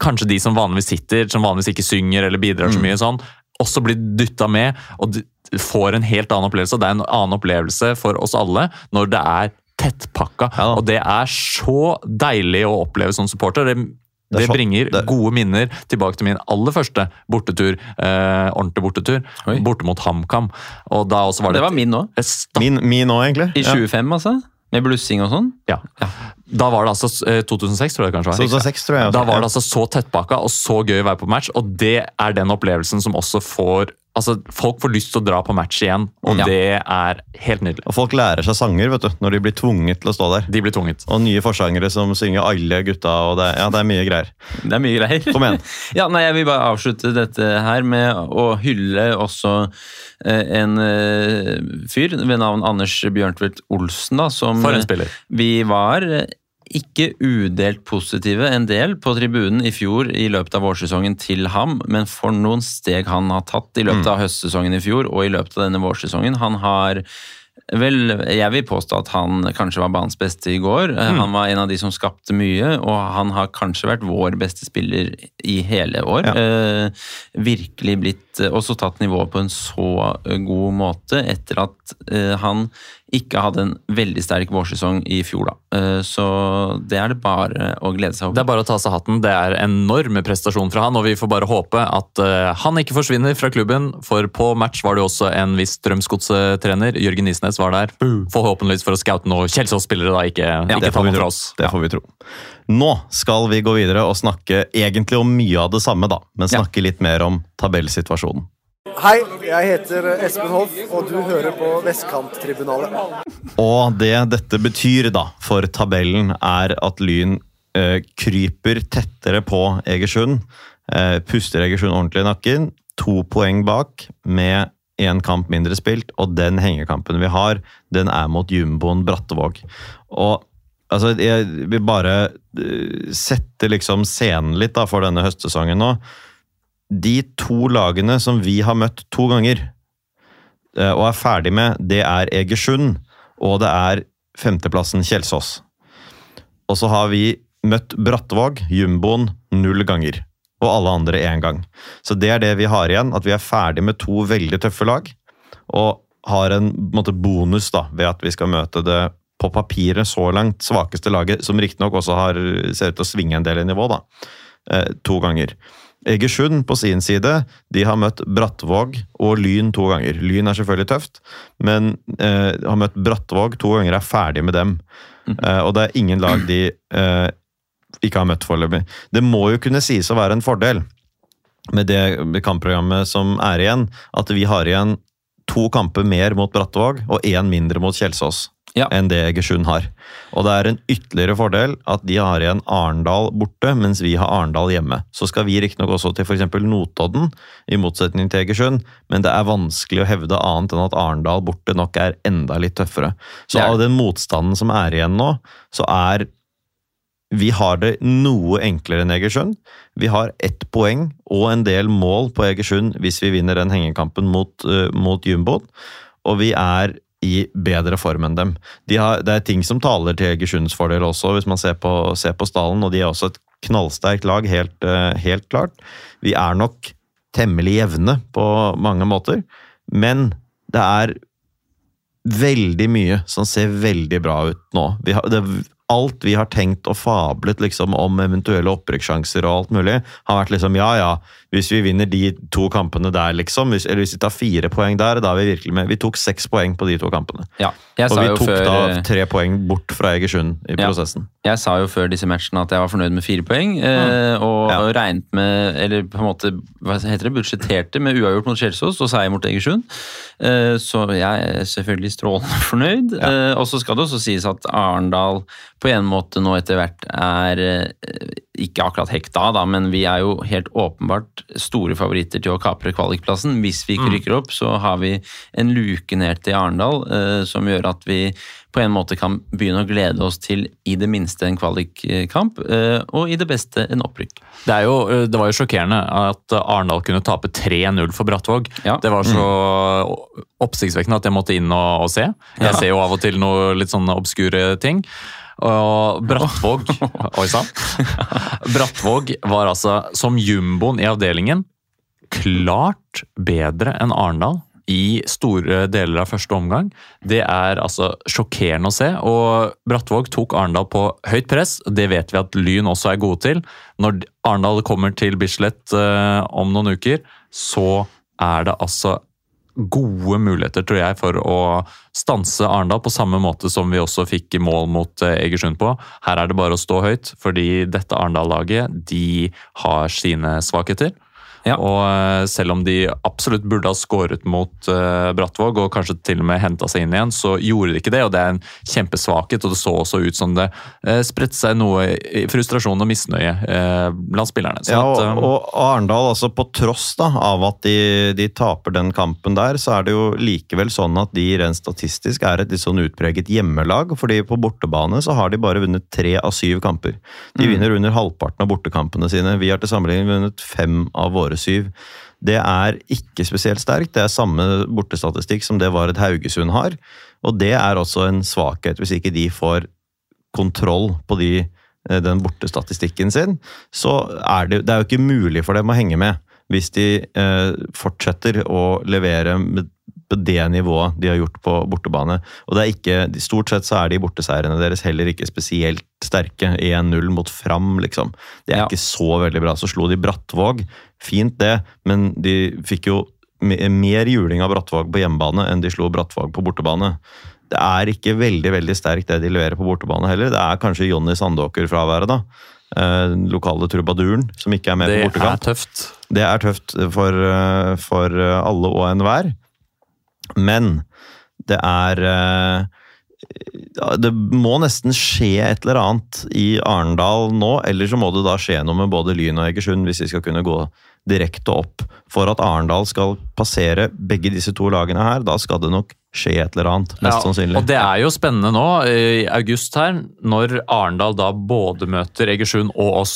Kanskje de som vanligvis sitter, som vanligvis ikke synger eller bidrar så mye sånn, også blir dytta med og får en helt annen opplevelse. Det er en annen opplevelse for oss alle når det er tettpakka. Ja og det er så deilig å oppleve som supporter. Det, Det det bringer det- gode minner tilbake til min aller første bortetur. Eh, ordentlig bortetur. Oi. Borte mot HamKam. Og da også var det, det var min nå. Min, min òg, egentlig. I 25, altså. Med blussing og sånn. ja. Da var det altså eh, 2006, tror jeg det kanskje var. Så, så seks, tror jeg. også. Da var det altså så tettpakka og så gøy å være på match, og det er den opplevelsen som også får Altså, Folk får lyst til å dra på match igjen, og Ja. det er helt nydelig. Og folk lærer seg sanger vet du, når de blir tvunget til å stå der. De blir tvunget. Og nye forsangere som synger 'Alle gutta' og det, ja, det er mye greier. Det er mye greier. Kom igjen. Ja, nei, Jeg vil bare avslutte dette her med å hylle også eh, en eh, fyr ved navn Anders Bjørntvedt Olsen, da, som For en spiller. vi var eh, ikke udelt positive en del på tribunen i fjor i løpet av vårsesongen til ham, men for noen steg han har tatt i løpet av høstsesongen i fjor og i løpet av denne vårsesongen. Han har Vel, jeg vil påstå at han kanskje var banens beste i går. Mm. Han var en av de som skapte mye, og han har kanskje vært vår beste spiller i hele år. Ja. Eh, virkelig blitt eh, også tatt nivået på en så eh, god måte etter at eh, han ikke hadde en veldig sterk vårsesong i fjor, da. Eh, så det er det bare å glede seg Det er bare å ta seg hatten. Det er enorme prestasjon fra han, og vi får bare håpe at eh, han ikke forsvinner fra klubben. For på match var det jo også en viss Strømsgodset-trener. Jørgen Isnes, var der. Forhåpentligvis for å scoute noen Kjelsås-spillere, da. Ikke, ikke ta får noe fra oss. Det får vi tro. Nå skal vi gå videre og snakke egentlig om mye av det samme, da, men Ja. snakke litt mer om tabellsituasjonen. Hei, jeg heter Espen Hoff, og du hører på Vestkanttribunalet. Og det dette betyr da for tabellen, er at Lyn eh, kryper tettere på Egersund. Eh, puster Egersund ordentlig i nakken. To poeng bak med én kamp mindre spilt, og den hengekampen vi har, den er mot jumboen Brattevåg. Og altså, jeg vil bare eh, sette liksom scenen litt da, for denne høstsesongen nå. De to lagene som vi har møtt to ganger, eh, og er ferdig med, det er Egersund, og det er femteplassen Kjelsås. Og så har vi møtt Brattvåg, jumboen, null ganger. Og alle andre én gang. Så det er det vi har igjen, at vi er ferdig med to veldig tøffe lag. Og har en måte, bonus da, ved at vi skal møte det på papiret så langt svakeste laget, som riktignok også har, ser ut til å svinge en del i nivå, da. Eh, to ganger. Egersund på sin side de har møtt Brattvåg og Lyn to ganger. Lyn er selvfølgelig tøft, men eh, har møtt Brattvåg to ganger er ferdig med dem. Eh, og det er ingen lag de eh, ikke har møtt foreløpig. Det må jo kunne sies å være en fordel med det kampprogrammet som er igjen, at vi har igjen to kamper mer mot Brattvåg og én mindre mot Kjelsås Ja. enn det Egersund har. Og det er en ytterligere fordel at de har igjen Arendal borte, mens vi har Arendal hjemme. Så skal vi riktignok også til f.eks. Notodden, i motsetning til Egersund, men det er vanskelig å hevde annet enn at Arendal borte nok er enda litt tøffere. Så av den motstanden som er igjen nå, så er vi har det noe enklere enn Egersund. Vi har ett poeng og en del mål på Egersund hvis vi vinner den hengekampen mot, uh, mot jumboen. Og vi er i bedre form enn dem. De har, det er ting som taler til Egersunds fordel også, hvis man ser på, ser på stallen. Og de er også et knallsterkt lag, helt, eh, helt klart. Vi er nok temmelig jevne på mange måter, men det er veldig mye som ser veldig bra ut nå. Har, det, alt vi har tenkt og fablet liksom om eventuelle opprykkssjanser og alt mulig, har vært liksom ja ja, hvis vi vinner de to kampene der, liksom, hvis, eller hvis vi tar fire poeng der, da er vi virkelig med. Vi tok seks poeng på de to kampene. Ja, jeg Og sa vi jo tok før da tre poeng bort fra Egersund i Ja. prosessen. Jeg sa jo før disse matchene at jeg var fornøyd med fire poeng, eh, og Ja. regnet med, eller på en måte, hva heter det, budsjetterte med uavgjort mot Kjelsås og seier mot Egersund. Eh, så jeg er selvfølgelig strålende fornøyd. Ja. og så skal det også sies at Arendal på en måte nå etter hvert er eh, ikke akkurat hekta, da, men vi er jo helt åpenbart store favoritter til å kapre kvalikplassen. Hvis vi ikke rykker opp, så har vi en luke ned til Arendal eh, som gjør at vi på en måte kan begynne å glede oss til i det minste en kvalikkamp, eh, og i det beste en opprykk. Det, er jo, eh, det var jo sjokkerende at Arendal kunne tape 3-0 for Brattvåg. Ja. Det var så oppsiktsvekkende at jeg måtte inn og, og se. Jeg Ja. ser jo av og til noe litt sånne obskure ting. Og Brattvåg Oi sann. Brattvåg var altså, som jumboen i avdelingen, klart bedre enn Arendal i store deler av første omgang. Det er altså sjokkerende å se. Og Brattvåg tok Arendal på høyt press. Det vet vi at Lyn også er gode til. Når Arendal kommer til Bislett eh, om noen uker, så er det altså gode muligheter, tror jeg, for å stanse Arendal, på samme måte som vi også fikk mål mot eh, Egersund på. Her er det bare å stå høyt, fordi dette Arendal-laget de har sine svakheter. Ja. Og eh, selv om de absolutt burde ha skåret mot uh, Brattvåg og kanskje til og med henta seg inn igjen, så gjorde de ikke det. og Det er en kjempesvakhet, og det så også ut som det uh, spredte seg noe frustrasjon og misnøye uh, blant spillerne. Sånn Ja, og, at, um, og Arendal, altså på tross da, av at de, de taper den kampen der, så er det jo likevel sånn at de rent statistisk er et litt sånn utpreget hjemmelag. fordi på bortebane så har de bare vunnet tre av syv kamper. De vinner under halvparten av bortekampene sine. Vi har til sammenligning vunnet fem av våre syv. Det er ikke spesielt sterkt. Det er samme bortestatistikk som det var et Haugesund har. Og det er også en svakhet, hvis ikke de får kontroll på de, eh, den bortestatistikken sin, så er det, det er jo ikke mulig for dem å henge med hvis de eh, fortsetter å levere med, det nivået de har gjort på bortebane. Og det er ikke, Stort sett så er de borteseierne deres heller ikke spesielt sterke. 1-0 mot Fram, liksom. Det er Ja. ikke så veldig bra. Så slo de Brattvåg. Fint det, men de fikk jo mer juling av Brattvåg på hjemmebane enn de slo Brattvåg på bortebane. Det er ikke veldig veldig sterkt det de leverer på bortebane heller. Det er kanskje Jonny Sandåker-fraværet, da. Eh, lokale trubaduren som ikke er med det på er bortekamp. tøft. Det er tøft for, eh, for alle og enhver. Men det er eh, det må nesten skje et eller annet i Arendal nå, eller så må det da skje noe med både Lyn og Egersund hvis vi skal kunne gå direkte opp. For at Arendal skal passere begge disse to lagene her, da skal det nok skje et eller annet. Mest Ja, sannsynlig. Og det er jo spennende nå, i august her, når Arendal da både møter Egersund og oss.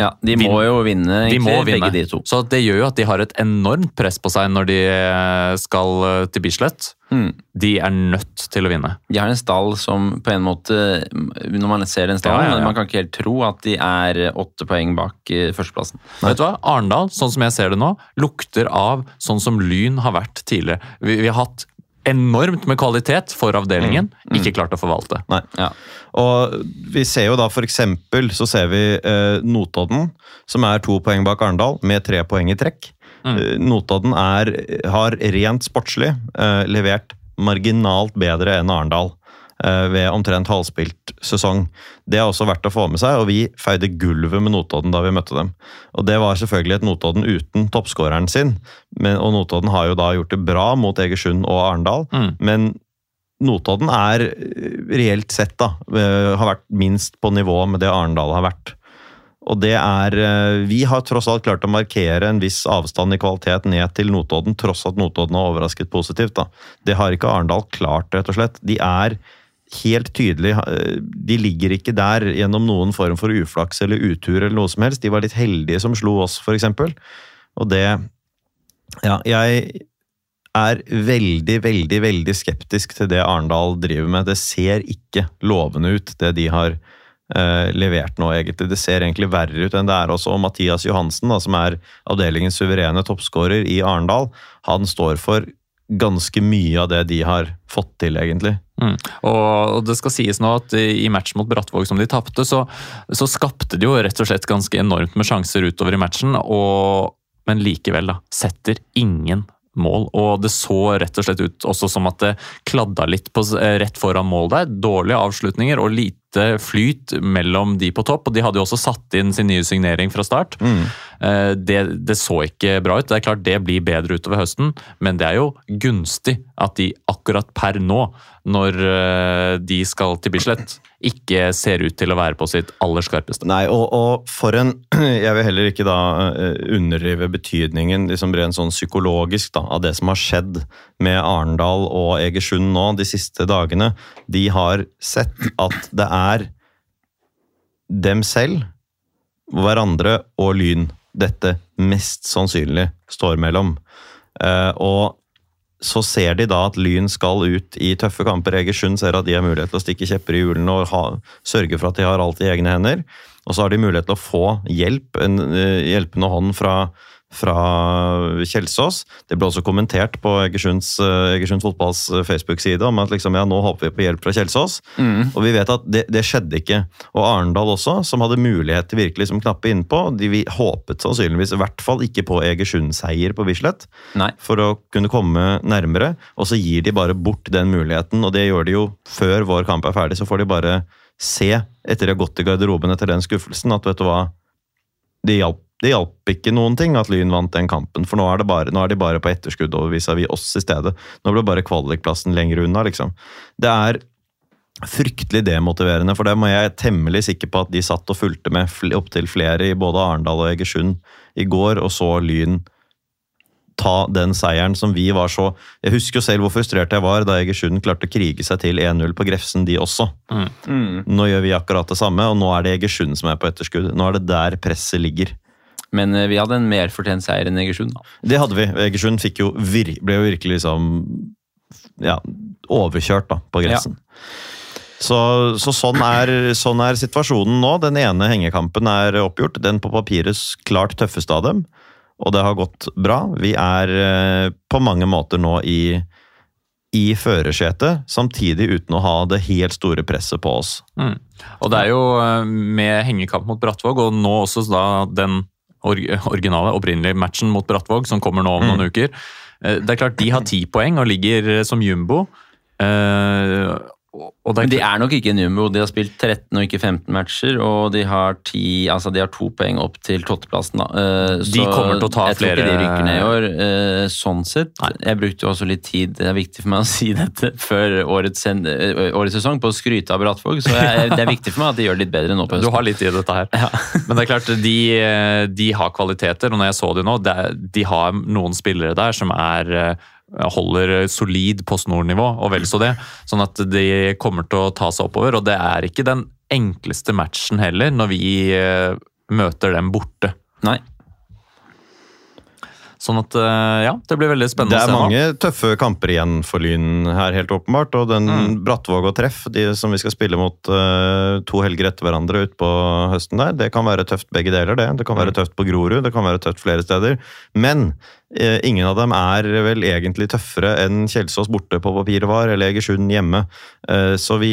Ja, De må jo vinne, De må vinne. begge de to. Så det gjør jo at de har et enormt press på seg når de eh, skal eh, til Bislett. Mm. De er nødt til å vinne. De har en stall som på en måte Når man ser den stallen, Ja, ja, ja. man kan ikke helt tro at de er åtte poeng bak eh, førsteplassen. Vet du hva? Arendal, sånn som jeg ser det nå, lukter av sånn som Lyn har vært tidligere. Vi, vi har hatt enormt med kvalitet for avdelingen, ikke klart å forvalte. Nei. Ja. Og vi ser jo da for eksempel så ser vi eh, Notodden, som er to poeng bak Arendal, med tre poeng i trekk. Mm. Eh, Notodden er, har rent sportslig eh, levert marginalt bedre enn Arendal eh, ved omtrent halvspilt sesong. Det er også verdt å få med seg, og vi feide gulvet med Notodden da vi møtte dem. Og det var selvfølgelig et Notodden uten toppskåreren sin, men, og Notodden har jo da gjort det bra mot Egersund og Arendal, Mm. men Notodden er eh, reelt sett da, eh, har vært minst på nivå med det Arendal har vært. Og det er eh, Vi har tross alt klart å markere en viss avstand i kvalitet ned til Notodden, tross at Notodden har overrasket positivt. da. Det har ikke Arendal klart, rett og slett. De er helt tydelig De ligger ikke der gjennom noen form for uflaks eller utur eller noe som helst. De var litt heldige som slo oss, f.eks. Og det Ja, jeg er veldig, veldig veldig skeptisk til det Arendal driver med. Det ser ikke lovende ut, det de har eh, levert nå, egentlig. Det ser egentlig verre ut enn det er også. Og Mathias Johansen, da, som er avdelingens suverene toppskårer i Arendal, han står for ganske mye av det de har fått til, egentlig. Mm. Og det skal sies nå at i matchen mot Brattvåg som de tapte, så, så skapte de jo rett og slett ganske enormt med sjanser utover i matchen, og, men likevel da, setter ingen mål. Og det så rett og slett ut også som at det kladda litt på, eh, rett foran mål der. Dårlige avslutninger og lite flyt mellom de på topp. Og de hadde jo også satt inn sin nye signering fra start. Mm. Eh, Det, det så ikke bra ut. Det er klart det blir bedre utover høsten, men det er jo gunstig at de akkurat per nå, når eh, de skal til Bislett, ikke ser ut til å være på sitt aller skarpeste. Nei, og, og for en Jeg vil heller ikke da eh, underdrive betydningen liksom rent sånn psykologisk da, av det som har skjedd med Arendal og Egersund nå de siste dagene. De har sett at det er dem selv, hverandre og Lyn dette mest sannsynlig står mellom. Eh, og så ser de da at Lyn skal ut i tøffe kamper. Egersund ser at de har mulighet til å stikke kjepper i hjulene og ha, sørge for at de har alt i egne hender. Og så har de mulighet til å få hjelp, en eh, hjelpende hånd fra, fra Kjelsås. Det ble også kommentert på Egersunds, Egersunds fotballs eh, Facebook-side om at liksom, ja, nå håper vi på hjelp fra Kjelsås. Mm. Og vi vet at det, det skjedde ikke. Og Arendal også, som hadde mulighet til virkelig som knappe innpå, de vi håpet sannsynligvis i hvert fall ikke på Egersund-seier på Bislett Nei. for å kunne komme nærmere, og så gir de bare bort den muligheten. Og det gjør de jo før vår kamp er ferdig, så får de bare se, etter de har gått i garderoben etter den skuffelsen, at vet du hva Det hjalp, det hjalp ikke noen ting at Lyn vant den kampen, for nå er, det bare, nå er de bare på etterskudd over vis-à-vis oss i stedet. Nå ble bare kvalikplassen lenger unna, liksom. Det er fryktelig demotiverende, for det må jeg er temmelig sikker på at de satt og fulgte med opptil flere i både Arendal og Egersund i går, og så Lyn ta den seieren som vi var så Jeg husker jo selv hvor frustrert jeg var da Egersund klarte å krige seg til 1-0 på Grefsen, de også. Mm. Nå gjør vi akkurat det samme, og nå er det Egersund som er på etterskudd. Nå er det der presset ligger. Men eh, vi hadde en mer fortjent seier enn Egersund. Det hadde vi. Egersund jo vir ble jo virkelig liksom ja, overkjørt da, på grensen. Så, så sånn, er, sånn er situasjonen nå. Den ene hengekampen er oppgjort. Den på papiret klart tøffeste av dem. Og det har gått bra. Vi er eh, på mange måter nå i, i førersetet, samtidig uten å ha det helt store presset på oss. Mm. Og det er jo eh, med hengekamp mot Brattvåg, og nå også da den originale, opprinnelige matchen mot Brattvåg, som kommer nå om noen uker. Eh, Det er klart de har ti poeng og ligger eh, som jumbo. Men de er nok ikke jumbo. De har spilt 13 og ikke 15 matcher, og de har, 10, altså de har to poeng opp til tolvteplassen. da. Eh, De kommer til å ta jeg tror ikke de rykker ned i år. eh, Sånn sett. Jeg brukte jo også litt tid, det er viktig for meg å si dette, før årets, eh, årets sesong på å skryte av Brattvåg, så jeg, det er viktig for meg at de gjør det litt bedre nå på du har litt i dette her. Men det er klart, de, de har kvaliteter, og når jeg så de nå, de har noen spillere der som er holder solid Post Nord-nivå, og vel så det. Sånn at de kommer til å ta seg oppover. Og det er ikke den enkleste matchen heller, når vi eh, møter dem borte. Nei. Sånn at eh, ja, det blir veldig spennende er å se nå. mange tøffe kamper igjen for Lyn her, helt åpenbart. Og den Mm. Brattvåg og Treff, de som vi skal spille mot uh, to helger etter hverandre utpå høsten der, det kan være tøft begge deler, det. Det kan være Mm. tøft på Grorud, det kan være tøft flere steder. Men eh, ingen av dem er vel egentlig tøffere enn Kjelsås borte på papiret var, eller Egersund hjemme. Uh, så vi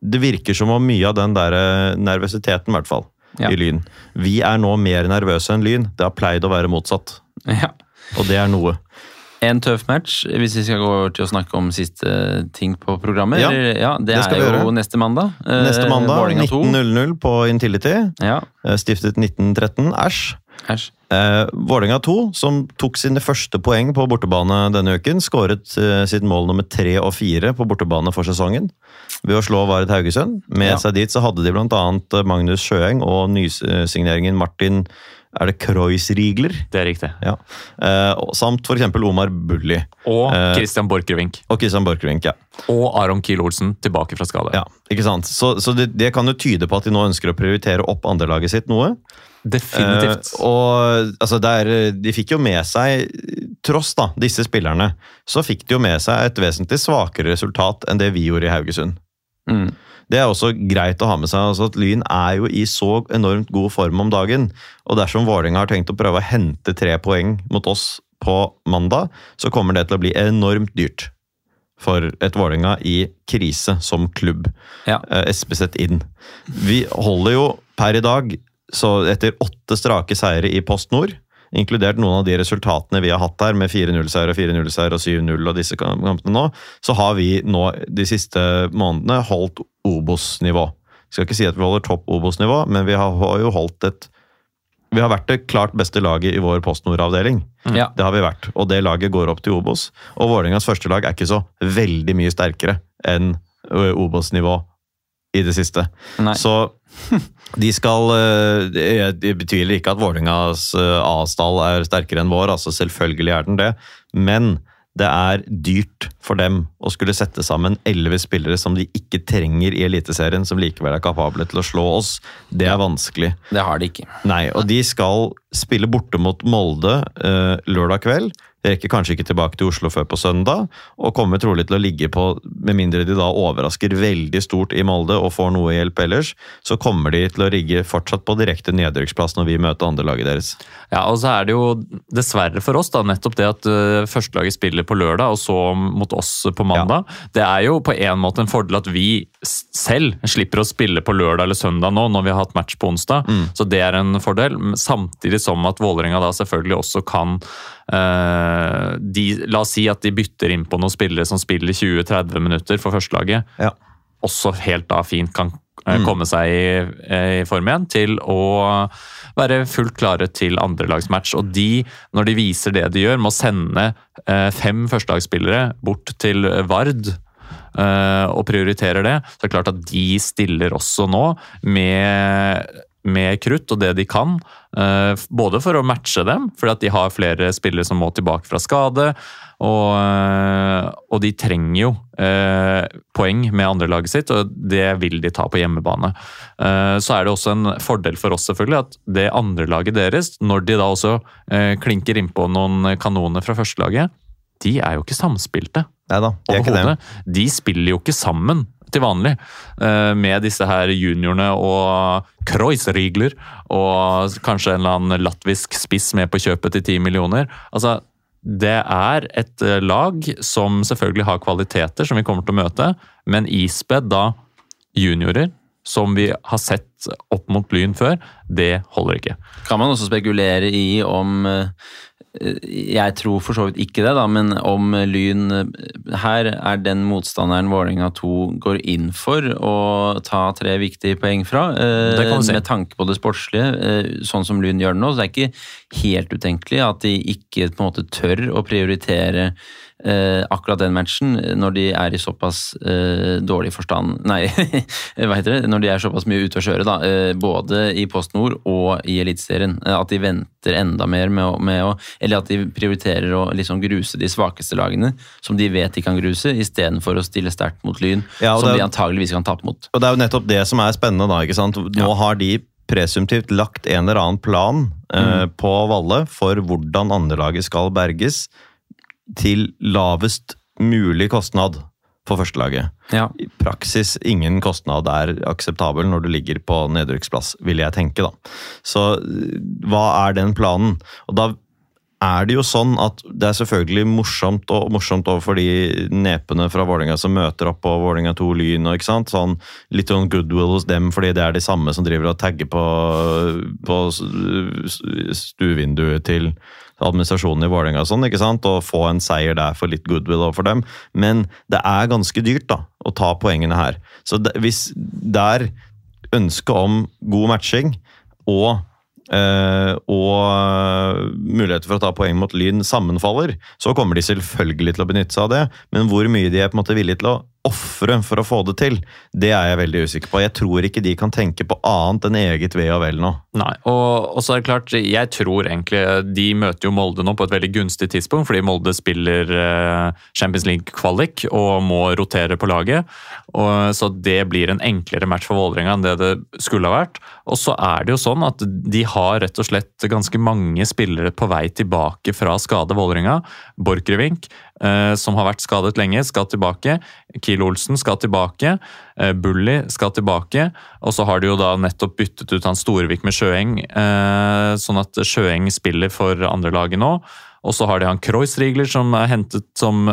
Det virker som om mye av den der nervøsiteten, i hvert fall, Ja. i Lyn. Vi er nå mer nervøse enn Lyn. Det har pleid å være motsatt. Ja. Og det er noe. En tøff match, hvis vi skal gå over til å snakke om siste ting på programmet. Ja, ja, det, det skal er jo gjøre. neste mandag. Eh, Neste mandag 19.00 på Intility. Ja, eh, Stiftet 1913. Æsj. Æsj. Eh, Vålerenga 2, som tok sine første poeng på bortebane denne uken, skåret eh, sitt mål nummer tre og fire på bortebane for sesongen ved å slå Varet Haugesund. Med Ja. seg dit så hadde de bl.a. Magnus Sjøeng og nysigneringen Martin er det Kreuzriegler? Det er riktig. Ja. Eh, samt f.eks. Omar Bulli Og Eh, Christian Borchgrevink. og Christian Borchgrevink. Ja. Og Aron Kiel Olsen tilbake fra skade. ja, ikke sant? Så, så det, det kan jo tyde på at de nå ønsker å prioritere opp andrelaget sitt noe. Definitivt. Uh, og altså der, De fikk jo med seg, tross da, disse spillerne, så fikk de jo med seg et vesentlig svakere resultat enn det vi gjorde i Haugesund. Mm. Det er også greit å ha med seg altså at Lyn er jo i så enormt god form om dagen. Og dersom Vålerenga har tenkt å prøve å hente tre poeng mot oss på mandag, så kommer det til å bli enormt dyrt for et Vålerenga i krise som klubb. Ja. Eh, SPZ inn. Vi holder jo per i dag, så etter åtte strake seire i Post Nord, inkludert noen av de resultatene vi har hatt her, med 4-0-seier og 4-0-seier og 7-0 og disse kampene nå, så har vi nå de siste månedene holdt Obos-nivå. Skal ikke si at vi holder topp Obos-nivå, men vi har, har jo holdt et Vi har vært det klart beste laget i vår Post Nord-avdeling. Ja. Det har vi vært, og det laget går opp til Obos. Og Vålerengas første lag er ikke så veldig mye sterkere enn Obos-nivå i det siste. Nei. Så de skal øh, Jeg betviler ikke at Vålerengas øh, A-stall er sterkere enn vår, altså selvfølgelig er den det, men det er dyrt for dem å skulle sette sammen elleve spillere som de ikke trenger i Eliteserien, som likevel er kapable til å slå oss. Det er vanskelig. Det har de ikke. Nei, og de skal spille borte mot Molde eh, lørdag kveld. Rekker kanskje ikke tilbake til Oslo før på søndag, og kommer trolig til å ligge på, med mindre de da overrasker veldig stort i Molde og får noe hjelp ellers, så kommer de til å rigge fortsatt på direkte nedrykksplass når vi møter andrelaget deres. Ja, og så er det jo dessverre for oss da, nettopp det at uh, førstelaget spiller på lørdag og så mot oss på mandag. Det er jo på en måte en fordel at vi selv slipper å spille på lørdag eller søndag nå når vi har hatt match på onsdag. Så det er en fordel. Samtidig som at Vålerenga da selvfølgelig også kan eh, de, La oss si at de bytter inn på noen spillere som spiller 20-30 minutter for førstelaget. Ja. Også helt da fint kan eh, komme seg i, eh, i form igjen til å være fullt klare til andrelagsmatch. Og de, når de viser det de gjør, må sende eh, fem førstelagsspillere bort til Vard og prioriterer det, så er det klart at de stiller også nå med, med krutt og det de kan. eh, både for å matche dem, fordi at de har flere spillere som må tilbake fra skade. Og, eh, og de trenger jo eh, poeng med andrelaget sitt, og det vil de ta på hjemmebane. Eh, så er det også en fordel for oss selvfølgelig at det andrelaget deres, når de da også eh, klinker innpå noen kanoner fra førstelaget, de er jo ikke samspilte Nei da, de er ikke det. De spiller jo ikke sammen til vanlig eh, med disse her juniorene og Kreuzrigler og kanskje en eller annen latvisk spiss med på kjøpet til 10 millioner. Altså, det er et eh, lag som selvfølgelig har kvaliteter som vi kommer til å møte, men ispedd da juniorer som vi har sett opp mot Lyn før, det holder ikke. Kan man også spekulere i om eh, Jeg tror for så vidt ikke det, da, men om Lyn Her er den motstanderen Vålerenga 2 går inn for å ta tre viktige poeng fra. eh, Det si. Med tanke på det sportslige, eh, sånn som Lyn gjør det nå. Så det er ikke helt utenkelig at de ikke på en måte tør å prioritere eh, akkurat den matchen når de er i såpass eh, dårlig forstand Nei, hva heter det? Når de er såpass mye ute å kjøre, da. Eh, både i Post Nord og i Eliteserien. Eh, at de venter enda mer med å, med å Eller at de prioriterer å liksom gruse de svakeste lagene, som de vet de kan gruse, istedenfor å stille sterkt mot Lyn, Ja, som er- de antageligvis kan tape mot. Og det er jo nettopp det som er spennende da, ikke sant? Nå Ja. har de presumptivt lagt en eller annen plan eh, på Valle for hvordan andrelaget skal berges til lavest mulig kostnad for førstelaget. Ja. I praksis ingen kostnad er akseptabel når du ligger på nedrykksplass, vil jeg tenke da. Så eh, hva er den planen? Og da er det jo sånn at det er selvfølgelig morsomt og morsomt overfor de nepene fra Vålerenga som møter opp på Vålerenga 2 Lyn og ikke sant? Sånn, litt sånn goodwill hos dem fordi det er de samme som driver og tagger på, på stuevinduet til administrasjonen i Vålerenga og sånn, ikke sant? Og få en seier der for litt goodwill overfor dem. Men det er ganske dyrt da, å ta poengene her. Så det, hvis det er ønske om god matching og Uh, og muligheter for å ta poeng mot Lyn sammenfaller, så kommer de selvfølgelig til å benytte seg av det. Men hvor mye de er på en måte villige til å ofre for å få det til, det er jeg veldig usikker på. Jeg tror ikke de kan tenke på annet enn eget ve og vel nå. Nei, og, og så er det klart, jeg tror egentlig De møter jo Molde nå på et veldig gunstig tidspunkt, fordi Molde spiller eh, Champions League-kvalik og må rotere på laget. Og, så det blir en enklere match for Vålerenga enn det det skulle ha vært. Og så er det jo sånn at de har rett og slett ganske mange spillere på vei tilbake fra skade, Vålerenga. Borchgrevink, som har vært skadet lenge, skal tilbake. Kiel Olsen skal tilbake. Eh, Bully skal tilbake. Og så har de jo da nettopp byttet ut han Storevik med Sjøeng, eh, sånn at Sjøeng spiller for andrelaget nå. Og så har de han Kreuzrigler som er hentet som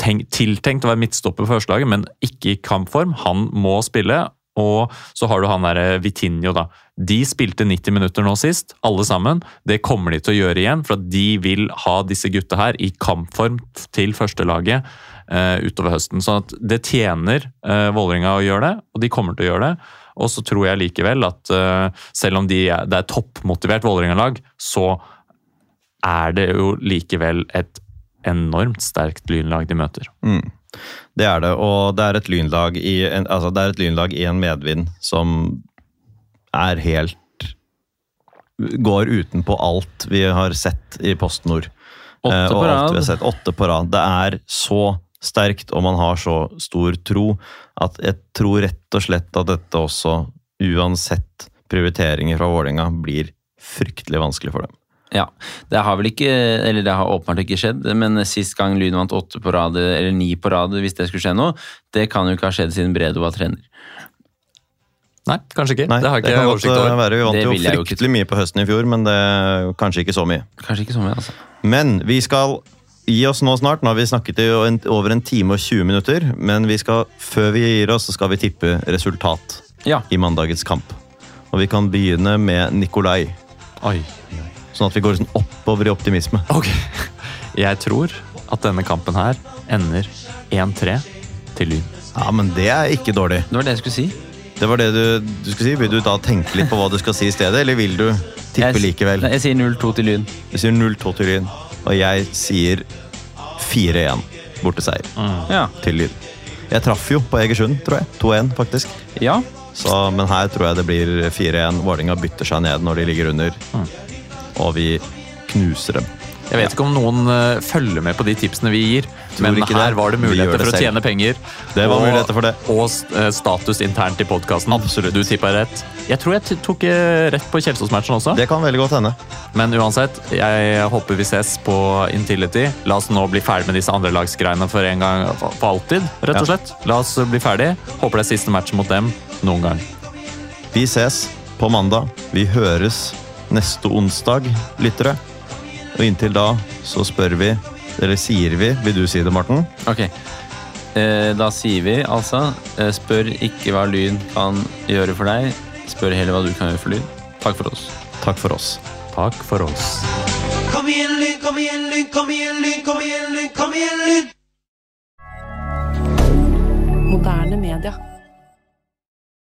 tenkt, tiltenkt å være midtstopper for førstelaget, men ikke i kampform. Han må spille. Og så har du han der Vitinho, da. De spilte 90 minutter nå sist, alle sammen. Det kommer de til å gjøre igjen, for at de vil ha disse gutta her i kampform til førstelaget uh, utover høsten. Så at det tjener uh, Vålerenga å gjøre det, og de kommer til å gjøre det. Og så tror jeg likevel at uh, selv om de er, det er toppmotivert Vålerenga-lag, så er det jo likevel et enormt sterkt lynlag de møter. Mm. Det er det, og det er et lynlag i en, altså det er et lynlag i en medvind som er helt Går utenpå alt vi har sett i Post Nord. Åtte Eh, på rad. Åtte på rad. Det er så sterkt, og man har så stor tro, at jeg tror rett og slett at dette også, uansett prioriteringer fra Vålerenga, blir fryktelig vanskelig for dem. Ja, det har vel ikke, eller det har åpenbart ikke skjedd, men sist gang Lyn vant åtte på rad, eller ni på rad, hvis det skulle skje nå, det kan jo ikke ha skjedd siden Bredo var trener. Nei, kanskje ikke. Nei, det har ikke det ikke kan oversikt over. være. Vi vant Det jo fryktelig mye på høsten i fjor, men det kanskje ikke så mye. Kanskje ikke så mye, altså. Men vi skal gi oss nå snart. Nå har vi snakket i over en time og 20 minutter. Men vi skal, før vi gir oss, så skal vi tippe resultat Ja. i mandagens kamp. Og vi kan begynne med Nikolai. Oi, Oi. Sånn at vi går sånn oppover i optimisme. Ok. Jeg tror at denne kampen her ender 1-3 til Lyn. Ja, men det er ikke dårlig. Det var det jeg skulle si. Det var det du, du skulle si. Vil du da tenke litt på hva du skal si i stedet, eller vil du tippe Jeg, likevel? Jeg sier 0-2 til Lyn. Du sier 0-2 til Lyn, og jeg sier 4-1 borteseier Ja. til Lyn. Jeg traff jo på Egersund, tror jeg. 2-1, faktisk. ja. Så, men her tror jeg det blir 4-1. Vålerenga bytter seg ned når de ligger under. Og vi knuser dem. Jeg vet ikke om noen uh, følger med på de tipsene vi gir, Tror men her det. var det muligheter det for å tjene penger. Det var og- muligheter for det. Og eh, status internt i podkasten. Du tippa rett. Jeg tror jeg tok uh, rett på Kjelsås-matchen også. Det kan veldig godt hende. Men uansett, jeg håper vi ses på Intility. La oss nå bli ferdig med disse andrelagsgreiene for en gang for alltid. rett og slett. La oss bli ferdig. Håper det er siste matchen mot dem noen gang. Vi ses på mandag. Vi høres neste onsdag, lyttere. Og inntil da så spør vi, eller sier vi Vil du si det, Morten? Ok. Eh, da sier vi altså eh, Spør ikke hva Lyn kan gjøre for deg. Spør heller hva du kan gjøre for Lyn. Takk for oss. Takk for oss. Takk for oss. Kom Kom igjen, Lyn, kom igjen, Lyn, kom igjen, Lyn, kom igjen, Lyn, kom igjen, Lyn! Moderne media.